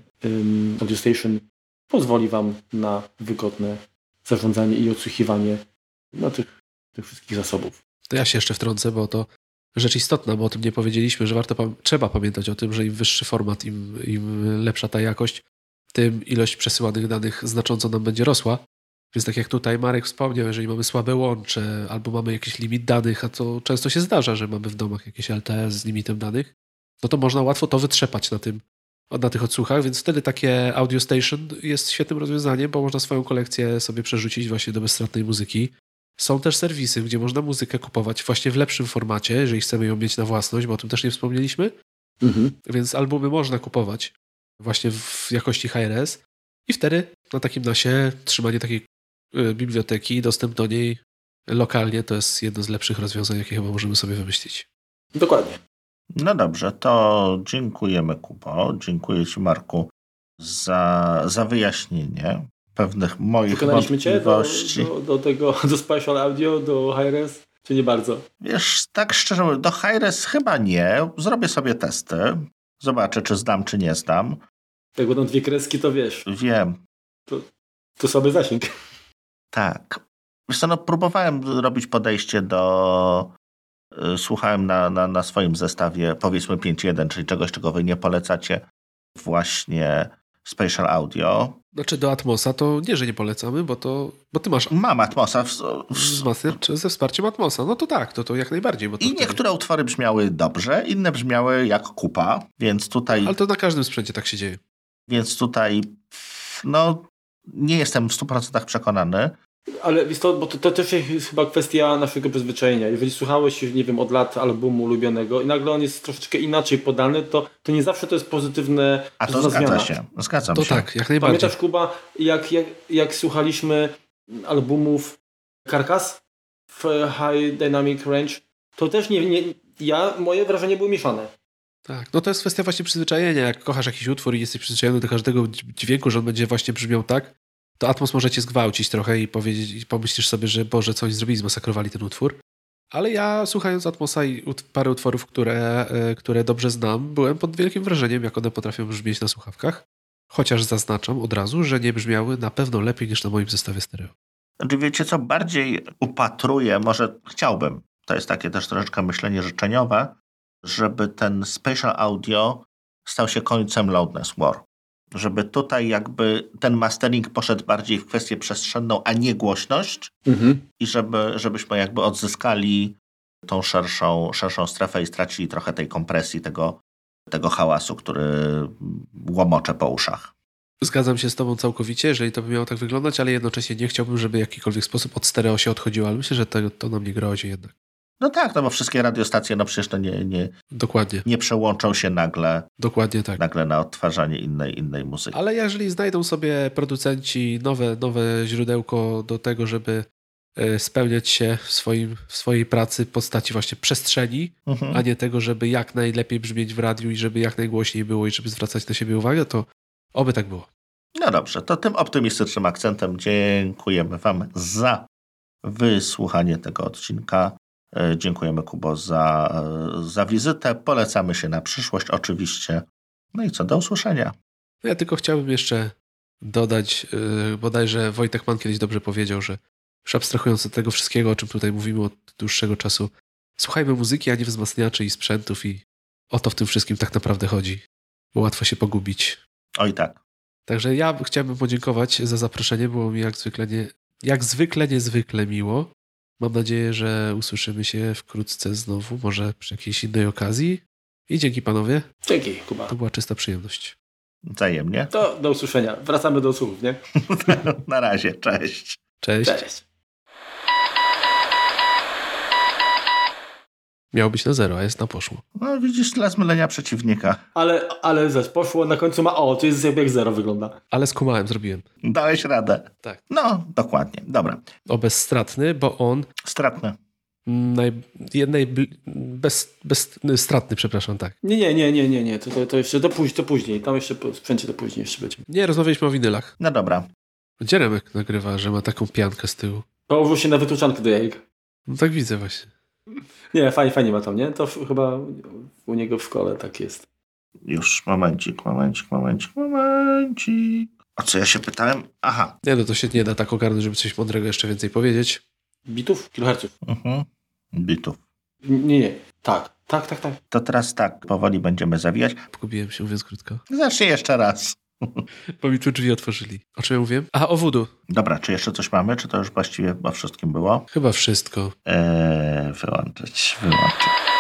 C: Audio Station pozwoli Wam na wygodne zarządzanie i odsłuchiwanie no, tych, tych wszystkich zasobów.
B: To ja się jeszcze wtrącę, bo to rzecz istotna, bo o tym nie powiedzieliśmy, że warto trzeba pamiętać o tym, że im wyższy format, im, im lepsza ta jakość, tym ilość przesyłanych danych znacząco nam będzie rosła. Więc tak jak tutaj Marek wspomniał, jeżeli mamy słabe łącze albo mamy jakiś limit danych, a to często się zdarza, że mamy w domach jakieś LTS z limitem danych, no to można łatwo to wytrzepać na tym, na tych odsłuchach, więc wtedy takie Audio Station jest świetnym rozwiązaniem, bo można swoją kolekcję sobie przerzucić właśnie do bezstratnej muzyki. Są też serwisy, gdzie można muzykę kupować właśnie w lepszym formacie, jeżeli chcemy ją mieć na własność, bo o tym też nie wspomnieliśmy. Mhm. Więc albumy można kupować właśnie w jakości HRS i wtedy na takim nasie trzymanie takiej Y, biblioteki i dostęp do niej lokalnie to jest jedno z lepszych rozwiązań, jakie chyba możemy sobie wymyślić.
C: Dokładnie.
A: No dobrze, to dziękujemy Kubo, dziękuję Ci Marku za, za wyjaśnienie pewnych moich
C: Przekonaliśmy wątpliwości. Cię do, do, do, tego, do Spatial Audio, do HiRes, czy nie bardzo?
A: Wiesz, tak szczerze mówiąc, do HiRes chyba nie. Zrobię sobie testy. Zobaczę, czy zdam, czy nie zdam.
C: Jak będą dwie kreski, to wiesz.
A: Wiem.
C: To, to słaby zasięg.
A: Tak. Wiesz co, no, próbowałem robić podejście do... Y, słuchałem na, na, na swoim zestawie powiedzmy 5.1, czyli czegoś, czego wy nie polecacie, właśnie Spatial Audio.
B: Znaczy do Atmosa to nie, że nie polecamy, bo to, bo ty masz...
A: Mam Atmosa. W,
B: w... ze wsparciem Atmosa. No to tak, to, to jak najbardziej. Bo
A: I niektóre utwory brzmiały dobrze, inne brzmiały jak kupa, więc tutaj...
B: Ale to na każdym sprzęcie tak się dzieje.
A: Więc tutaj no nie jestem w 100% przekonany.
C: Ale wiesz to, bo to, to, też jest chyba kwestia naszego przyzwyczajenia. Jeżeli słuchałeś, nie wiem, od lat albumu ulubionego i nagle on jest troszeczkę inaczej podany, to, to nie zawsze to jest pozytywne
A: A to zgadza zmiana. się, zgadzam
B: to
A: się.
B: To tak, jak najbardziej.
C: Pamiętasz, Kuba, jak, jak, jak słuchaliśmy albumów Carcass w High Dynamic Range, to też nie, nie ja, moje wrażenie były mieszane.
B: Tak, no to jest kwestia właśnie przyzwyczajenia. Jak kochasz jakiś utwór i jesteś przyzwyczajony do każdego dźwięku, że on będzie właśnie brzmiał tak, to Atmos może cię zgwałcić trochę i powiedzieć, i pomyślisz sobie, że Boże, coś zrobili, zmasakrowali ten utwór. Ale ja słuchając Atmosa i parę utworów, które, e, które dobrze znam, byłem pod wielkim wrażeniem, jak one potrafią brzmieć na słuchawkach. Chociaż zaznaczam od razu, że nie brzmiały na pewno lepiej niż na moim zestawie stereo.
A: Znaczy wiecie co, bardziej upatruję, może chciałbym, to jest takie też troszeczkę myślenie życzeniowe, żeby ten spatial audio stał się końcem Loudness War. Żeby tutaj jakby ten mastering poszedł bardziej w kwestię przestrzenną, a nie głośność mhm. i żeby, żebyśmy jakby odzyskali tą szerszą, szerszą strefę i stracili trochę tej kompresji, tego, tego hałasu, który łomocze po uszach.
B: Zgadzam się z tobą całkowicie, jeżeli to by miało tak wyglądać, ale jednocześnie nie chciałbym, żeby w jakikolwiek sposób od stereo się odchodziło, ale myślę, że to, to nam nie grozi jednak.
A: No tak, no bo wszystkie radiostacje, no przecież to nie, nie,
B: Dokładnie.
A: nie przełączą się nagle,
B: Dokładnie tak.
A: nagle na odtwarzanie innej, innej muzyki.
B: Ale jeżeli znajdą sobie producenci nowe, nowe źródełko do tego, żeby e, spełniać się w, swoim, w swojej pracy w postaci właśnie przestrzeni, mhm. a nie tego, żeby jak najlepiej brzmieć w radiu i żeby jak najgłośniej było i żeby zwracać na siebie uwagę, to oby tak było.
A: No dobrze, to tym optymistycznym akcentem dziękujemy Wam za wysłuchanie tego odcinka. E, dziękujemy Kubo za, e, za wizytę. Polecamy się na przyszłość oczywiście. No i co, do usłyszenia.
B: No ja tylko chciałbym jeszcze dodać, yy, bodajże Wojtek Pan kiedyś dobrze powiedział, że już abstrahując od tego wszystkiego, o czym tutaj mówimy od dłuższego czasu, słuchajmy muzyki, a nie wzmacniaczy i sprzętów i o to w tym wszystkim tak naprawdę chodzi, bo łatwo się pogubić.
A: Oj tak.
B: Także ja chciałbym podziękować za zaproszenie, było mi jak zwykle, nie, jak zwykle niezwykle miło. Mam nadzieję, że usłyszymy się wkrótce znowu, może przy jakiejś innej okazji. I dzięki panowie.
C: Dzięki, Kuba.
B: To była czysta przyjemność.
A: Wzajemnie.
C: To do usłyszenia. Wracamy do usługów, nie?
A: Na razie, cześć.
B: Cześć.
C: Cześć.
B: Miało być na zero, a jest na poszło.
A: No widzisz, tyle zmylenia przeciwnika.
C: Ale, ale zaś poszło, na końcu ma o, to jest jak zero wygląda.
B: Ale skumałem, zrobiłem.
A: Dałeś radę.
B: Tak.
A: No, dokładnie. Dobra.
B: O bezstratny, bo on...
A: Stratny.
B: Naj, naj, bez, bezstratny, przepraszam, tak.
C: Nie, nie, nie, nie, nie, nie. To, to, to jeszcze do, później, to później. Tam jeszcze sprzęcie to później jeszcze będzie.
B: Nie, rozmawialiśmy o winylach.
A: No dobra.
B: Gdzie Remek nagrywa, że ma taką piankę z tyłu?
C: Położył się na wytłuczankę do jajek.
B: No tak widzę właśnie.
C: Nie, fajnie, fajnie ma tam, nie? To chyba u niego w szkole tak jest.
A: Już, momencik, momencik, momencik, momencik. O co ja się pytałem? Aha.
B: Nie, no to się nie da tak ogarnąć, żeby coś mądrego jeszcze więcej powiedzieć.
C: Bitów? Kiloherców?
A: Mhm. Bitów.
C: Nie, nie. Tak, tak, tak, tak.
A: To teraz tak, powoli będziemy zawijać.
B: Pogubiłem się, mówiąc krótko.
A: Zacznij jeszcze raz.
B: Bo mi tu drzwi otworzyli. O czym ja mówiłem? A, o wudu.
A: Dobra, czy jeszcze coś mamy? Czy to już właściwie o wszystkim było?
B: Chyba wszystko.
A: Eee, wyłączyć, wyłączyć.